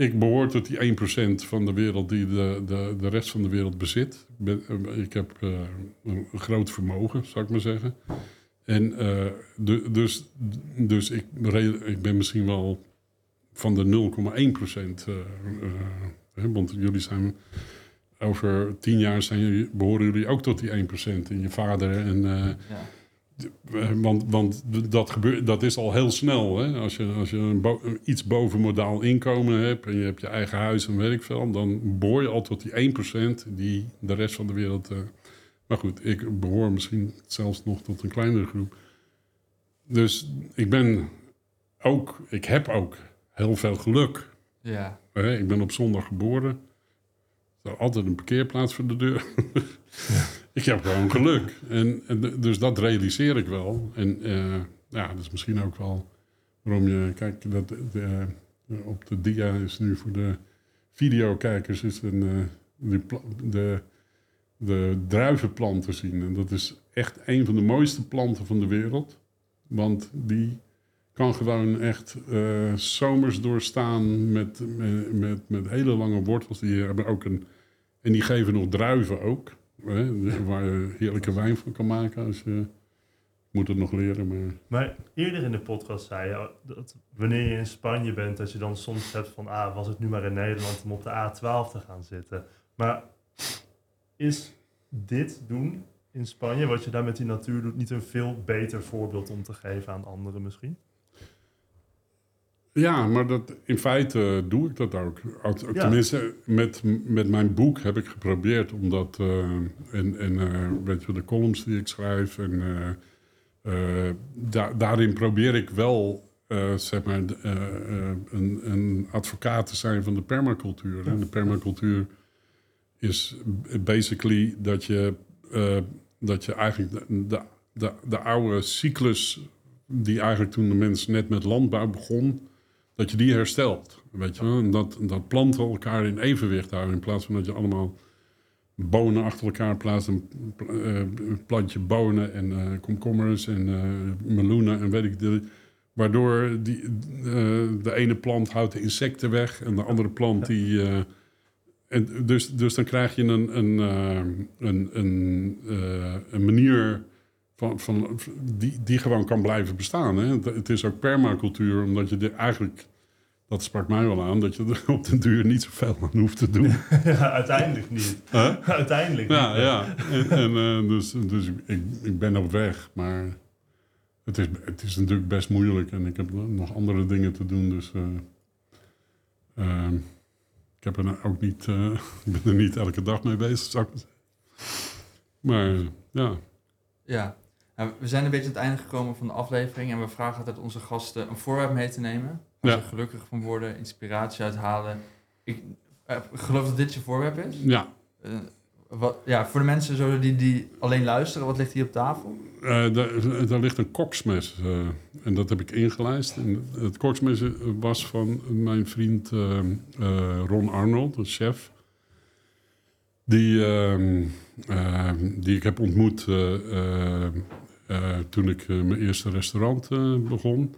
ik behoor tot die 1% van de wereld die de, de, de rest van de wereld bezit. Ik, eh, heb eh, een, groot vermogen, zou ik maar zeggen. En eh, de, dus, dus ik, ik ben misschien wel van de 0,1 procent. eh, hè, want jullie zijn over tien jaar zijn jullie, behoren jullie ook tot die 1 procent. En je vader en. ja. Eh, want, want dat, gebeurt, dat is al heel snel. Hè? Als je, als je een bo- iets boven modaal inkomen hebt en je hebt je eigen huis en weet ik veel, dan behoor je al tot die 1% die de rest van de wereld. eh, maar goed, ik behoor misschien zelfs nog tot een kleinere groep. Dus ik ben ook, ik heb ook heel veel geluk. ja. Hè, ik ben op zondag geboren. Er altijd een parkeerplaats voor de deur. ik heb gewoon geluk. En, dus dat realiseer ik wel. En eh, ja, dat is misschien ook wel waarom je... Kijk, dat, de, op de dia is nu voor de videokijkers... is een, eh, die de, de druivenplant te zien. En dat is echt een van de mooiste planten van de wereld. Want die kan gewoon echt eh, zomers doorstaan met, met, met, hele lange wortels. Die hebben ook een, en die geven nog druiven ook. Hè, waar je heerlijke wijn van kan maken. Als je, moet het nog leren, maar... Maar eerder in de podcast zei je dat wanneer je in Spanje bent, dat je dan soms hebt van, ah, was het nu maar in Nederland om op de A12 te gaan zitten. Maar is dit doen in Spanje, wat je daar met die natuur doet, niet een veel beter voorbeeld om te geven aan anderen misschien? Ja, maar dat, in feite doe ik dat ook. Ja. Tenminste, met, met mijn boek heb ik geprobeerd om dat... eh, en en eh, weet je, de columns die ik schrijf... En, eh, da- daarin probeer ik wel, zeg maar, een, een advocaat te zijn van de permacultuur. En de permacultuur is basically dat je, dat je eigenlijk de, de, de, de oude cyclus... die eigenlijk toen de mens net met landbouw begon dat je die herstelt. Weet je? En dat, dat planten elkaar in evenwicht houden. In plaats van dat je allemaal bonen achter elkaar plaatst. Een eh, plantje bonen en eh, komkommers en eh, meloenen en weet ik de, Waardoor die, de ene plant houdt de insecten weg en de andere plant die... en dus, dus dan krijg je een, een, een, een, een manier van, van, die, die gewoon kan blijven bestaan. Hè? Het, is ook permacultuur, omdat je er eigenlijk, dat sprak mij wel aan, dat je er op den duur niet zoveel aan hoeft te doen. ja, uiteindelijk niet. Huh? uiteindelijk Ja, niet. ja. En, en, eh, dus dus ik, ik ben op weg, maar het is, het is natuurlijk best moeilijk en ik heb nog andere dingen te doen. Dus eh, ehm, ik heb er nou ook niet, eh, ik ben er niet elke dag mee bezig, zou ik maar zeggen. Maar ja, Ja. Nou, we zijn een beetje aan het einde gekomen van de aflevering en we vragen altijd onze gasten een voorwerp mee te nemen. Waar Ja. ze gelukkig van worden, inspiratie uithalen. Ik eh, geloof dat dit je voorwerp is. ja. Eh, wat, ja, voor de mensen zo die, die alleen luisteren, wat ligt hier op tafel? Eh, daar, daar ligt een koksmes en dat heb ik ingelijst. En het koksmes was van mijn vriend Ron Arnold, de chef. Die, ehm, die ik heb ontmoet toen ik eh, mijn eerste restaurant eh, begon.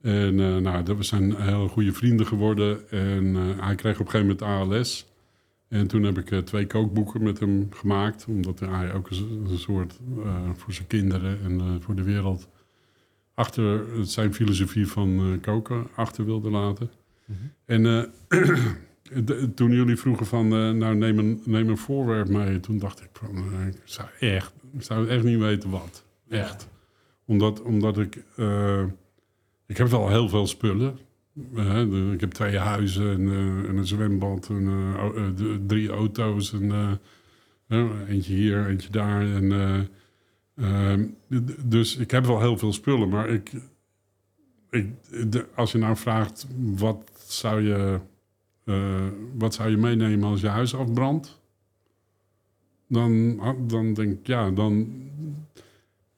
En eh, nou, dat- we zijn hele goede vrienden geworden. En eh, hij kreeg op een gegeven moment ALS. En toen heb ik eh, twee kookboeken met hem gemaakt. Omdat hij ook een, soort eh, voor zijn kinderen en eh, voor de wereld... achter zijn filosofie van eh, koken achter wilde laten. En eh, de- toen jullie vroegen van, eh, nou neem een, neem een voorwerp mee. Toen dacht ik van, eh, ik zou echt, ik zou echt niet weten wat. Echt. Omdat, omdat ik, eh, ik heb wel heel veel spullen. Ik heb twee huizen en, eh, en een zwembad en eh, drie auto's. En, eentje hier, eentje daar. En, eh, ehm, dus ik heb wel heel veel spullen, maar ik, als je nou vraagt wat zou je, wat zou je meenemen als je huis afbrandt, dan, dan denk ik ja, dan.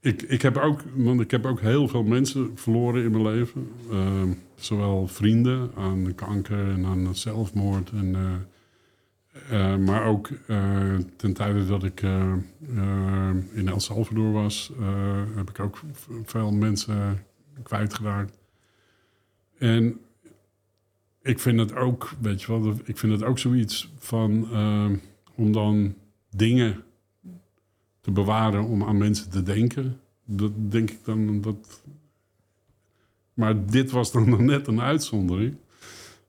Ik, ik, heb ook, want ik heb ook heel veel mensen verloren in mijn leven. Eh, zowel vrienden aan kanker en aan zelfmoord. En, eh, eh, maar ook eh, ten tijde dat ik in El Salvador was, heb ik ook veel mensen kwijtgeraakt. En ik vind het ook, weet je wel, ik vind het ook zoiets van eh, om dan dingen te bewaren om aan mensen te denken. Dat denk ik dan dat. Maar dit was dan net een uitzondering.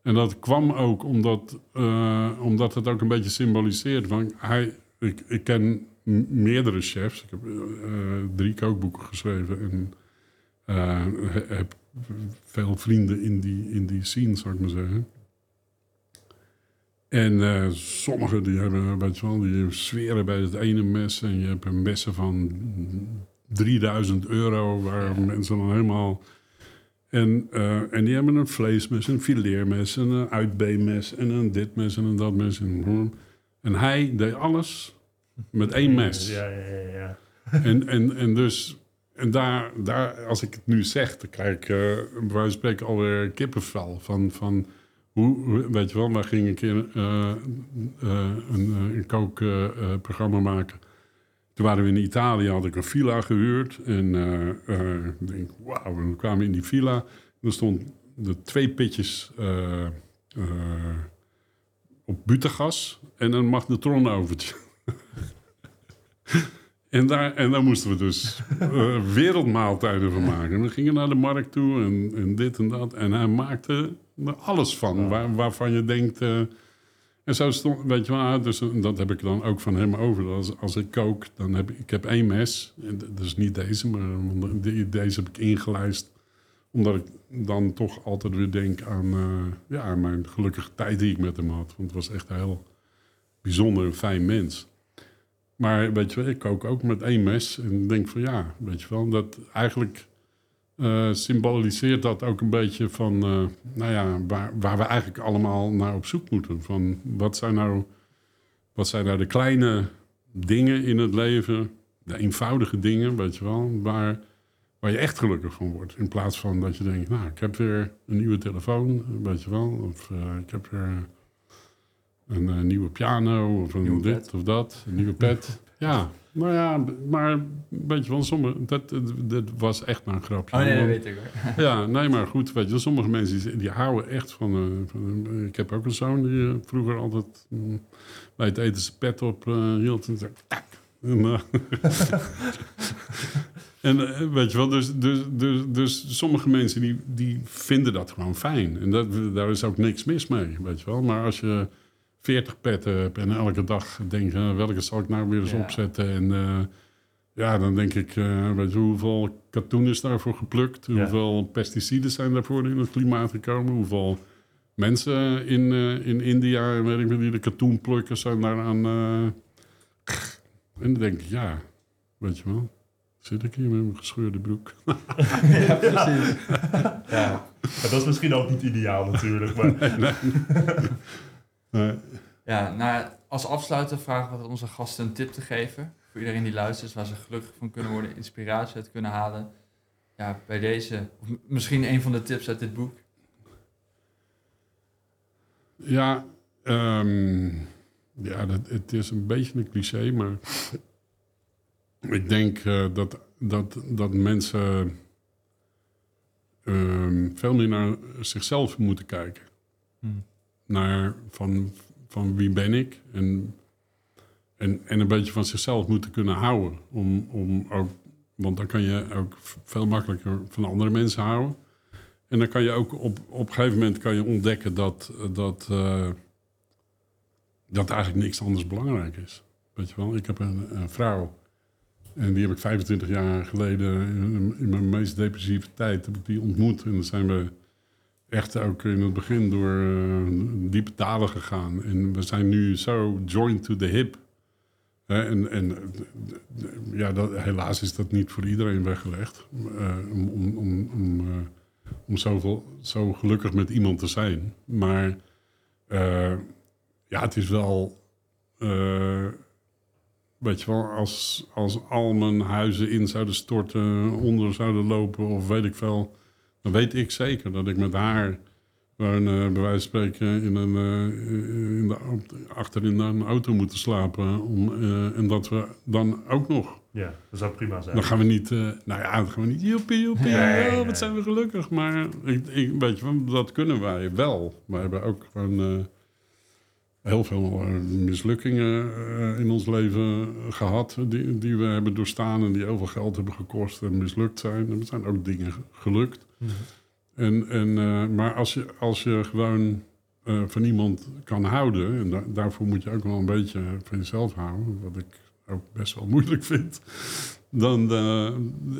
En dat kwam ook omdat, eh, omdat het ook een beetje symboliseert. Van hij, ik, ik ken meerdere chefs. Ik heb eh, drie kookboeken geschreven. En eh, he- heb veel vrienden in die, in die scene, zou ik maar zeggen. En eh sommigen die hebben, weet je wel, die zweren bij het ene mes. En je hebt een messen van 3000 euro, waar mensen dan helemaal... En, eh, en die hebben een vleesmes, een fileermes, en een uitbeenmes... en een dit mes en een dat mes. En, en hij deed alles met één mes. Ja, ja, ja. ja. En, en, en dus, en daar, daar, als ik het nu zeg, dan krijg ik uh, bij spreken alweer kippenvel. Van, van hoe, weet je wel, wij gingen een keer eh, eh, een, eh, een kookprogramma maken. Toen waren we in Italië, had ik een villa gehuurd. En ik denk, wauw, we kwamen in die villa. En er stonden de twee pitjes op butengas en een magnetronovertje. En daar, en daar moesten we dus eh, wereldmaaltijden van maken. En we gingen naar de markt toe en, en dit en dat. En hij maakte er alles van, waar, waarvan je denkt... eh, en zo stond, weet je wel, ah, dus dat heb ik dan ook van hem over. Als, als ik kook, dan heb ik, ik heb één mes. Is niet deze, maar die- deze heb ik ingelijst. Omdat ik dan toch altijd weer denk aan, eh, ja, aan mijn gelukkige tijd die ik met hem had. Want het was echt een heel bijzonder en fijn mens. Maar weet je wel, ik kook ook met één mes. En denk van ja, weet je wel, dat eigenlijk eh, symboliseert dat ook een beetje van, eh, nou ja, waar, waar we eigenlijk allemaal naar op zoek moeten. Van wat zijn nou, wat zijn nou de kleine dingen in het leven, de eenvoudige dingen, weet je wel, waar, waar je echt gelukkig van wordt. In plaats van dat je denkt, nou, ik heb weer een nieuwe telefoon, weet je wel, of eh, ik heb weer een eh, nieuwe piano of een Nieuwe dit pet. of dat, een nieuwe pet. Ja, nou ja, maar weet je wel, sommige, dat, dat, was echt maar een grapje. Oh nee, dat weet ik hoor. ja, nee, maar goed, weet je, sommige mensen die, die houden echt van, eh, van eh, Ik heb ook een zoon die vroeger altijd mm, bij het eten zijn pet op hield en zei, tak. En, en weet je wel, dus, dus, dus, dus sommige mensen die, die vinden dat gewoon fijn. En dat, daar is ook niks mis mee, weet je wel. Maar als je 40 petten hebt en elke dag denkt, eh, welke zal ik nou weer eens Ja. opzetten? En eh, ja, dan denk ik, eh, weet je, hoeveel katoen is daarvoor geplukt? Ja. Hoeveel pesticiden zijn daarvoor in het klimaat gekomen? Hoeveel mensen in, eh, in India, weet ik niet, die de katoen plukken, zijn daaraan... en dan denk ik, ja, weet je wel, zit ik hier met mijn gescheurde broek? ja, precies. ja. Dat is misschien ook niet ideaal natuurlijk. Maar Nee. Ja, nou, als afsluiter vragen we onze gasten een tip te geven. Voor iedereen die luistert, waar ze gelukkig van kunnen worden, inspiratie uit kunnen halen. Ja, bij deze, of misschien een van de tips uit dit boek. Ja, ehm, ja dat, het is een beetje een cliché, maar ik denk eh, dat, dat, dat mensen ehm, veel meer naar zichzelf moeten kijken. Hmm. Van, van wie ben ik en, en, en een beetje van zichzelf moeten kunnen houden. Om, om ook, want dan kan je ook veel makkelijker van andere mensen houden. En dan kan je ook op, op een gegeven moment kan je ontdekken dat, dat, eh, dat eigenlijk niks anders belangrijk is. Weet je wel, ik heb een, een vrouw. En die heb ik 25 jaar geleden, in, in mijn meest depressieve tijd, heb ik die ontmoet. En dan zijn we echt ook in het begin door eh, diepe dalen gegaan. En we zijn nu zo joined to the hip. En en ja, dat, helaas is dat niet voor iedereen weggelegd. eh, om om, om, eh, om zoveel, zo gelukkig met iemand te zijn. Maar ja, het is wel... weet je wel, als, als al mijn huizen in zouden storten, onder zouden lopen of weet ik veel... dan weet ik zeker dat ik met haar gewoon eh, bij wijze van spreken in een, in de, achter in een auto moeten slapen. Om, eh, en dat we dan ook nog Ja, dat zou prima zijn. dan gaan we niet, eh, nou ja, dan gaan we niet, joepie, joepie, Nee, oh, nee. wat zijn we gelukkig. Maar ik, ik, weet je, dat kunnen wij wel. We hebben ook gewoon heel veel mislukkingen in ons leven gehad. Die, die we hebben doorstaan en die heel veel geld hebben gekost en mislukt zijn. En er zijn ook dingen ge- En, en, eh, maar als je, als je gewoon eh, van iemand kan houden... en da- daarvoor moet je ook wel een beetje van jezelf houden... wat ik ook best wel moeilijk vind... dan eh,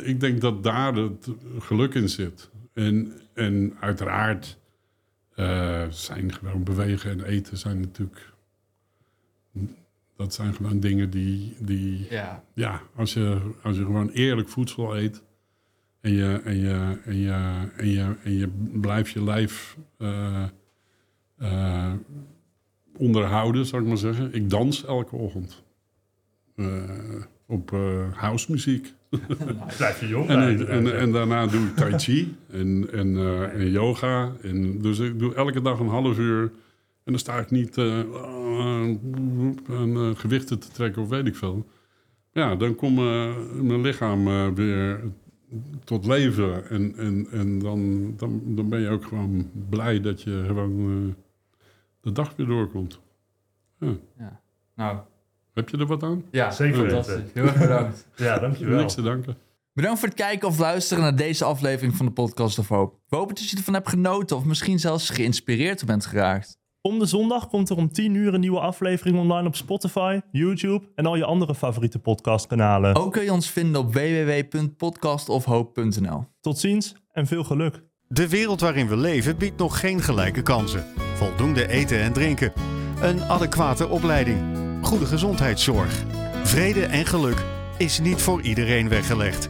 ik denk dat daar het geluk in zit. En, en uiteraard zijn gewoon bewegen en eten zijn natuurlijk... dat zijn gewoon dingen die... die Ja, ja, als je, als je gewoon eerlijk voedsel eet en je, en je, en je, en je, en je blijft je lijf eh, eh, onderhouden, zou ik maar zeggen. Ik dans elke ochtend Eh, op eh house muziek. Blijf je jong En, en, daarna doe ik tai chi en, en, en yoga. En, dus ik doe elke dag een half uur. En dan sta ik niet aan gewichten te trekken of weet ik veel. Ja, dan komt mijn lichaam weer tot leven. En, en, en dan, dan, dan ben je ook gewoon blij dat je gewoon eh, de dag weer doorkomt. ja. Nou, Heb je er wat aan? ja, Zeker fantastisch. Heel erg bedankt. Ja, dankjewel. Niks te danken. Bedankt voor het kijken of luisteren naar deze aflevering van de Podcast of Hope. We hopen dat je ervan hebt genoten of misschien zelfs geïnspireerd bent geraakt. Om de zondag komt er om 10 uur een nieuwe aflevering online op Spotify, YouTube en al je andere favoriete podcastkanalen. Ook kun je ons vinden op www.podcastofhope.nl. Tot ziens en veel geluk. De wereld waarin we leven biedt nog geen gelijke kansen. Voldoende eten en drinken. Een adequate opleiding. Goede gezondheidszorg. Vrede en geluk is niet voor iedereen weggelegd.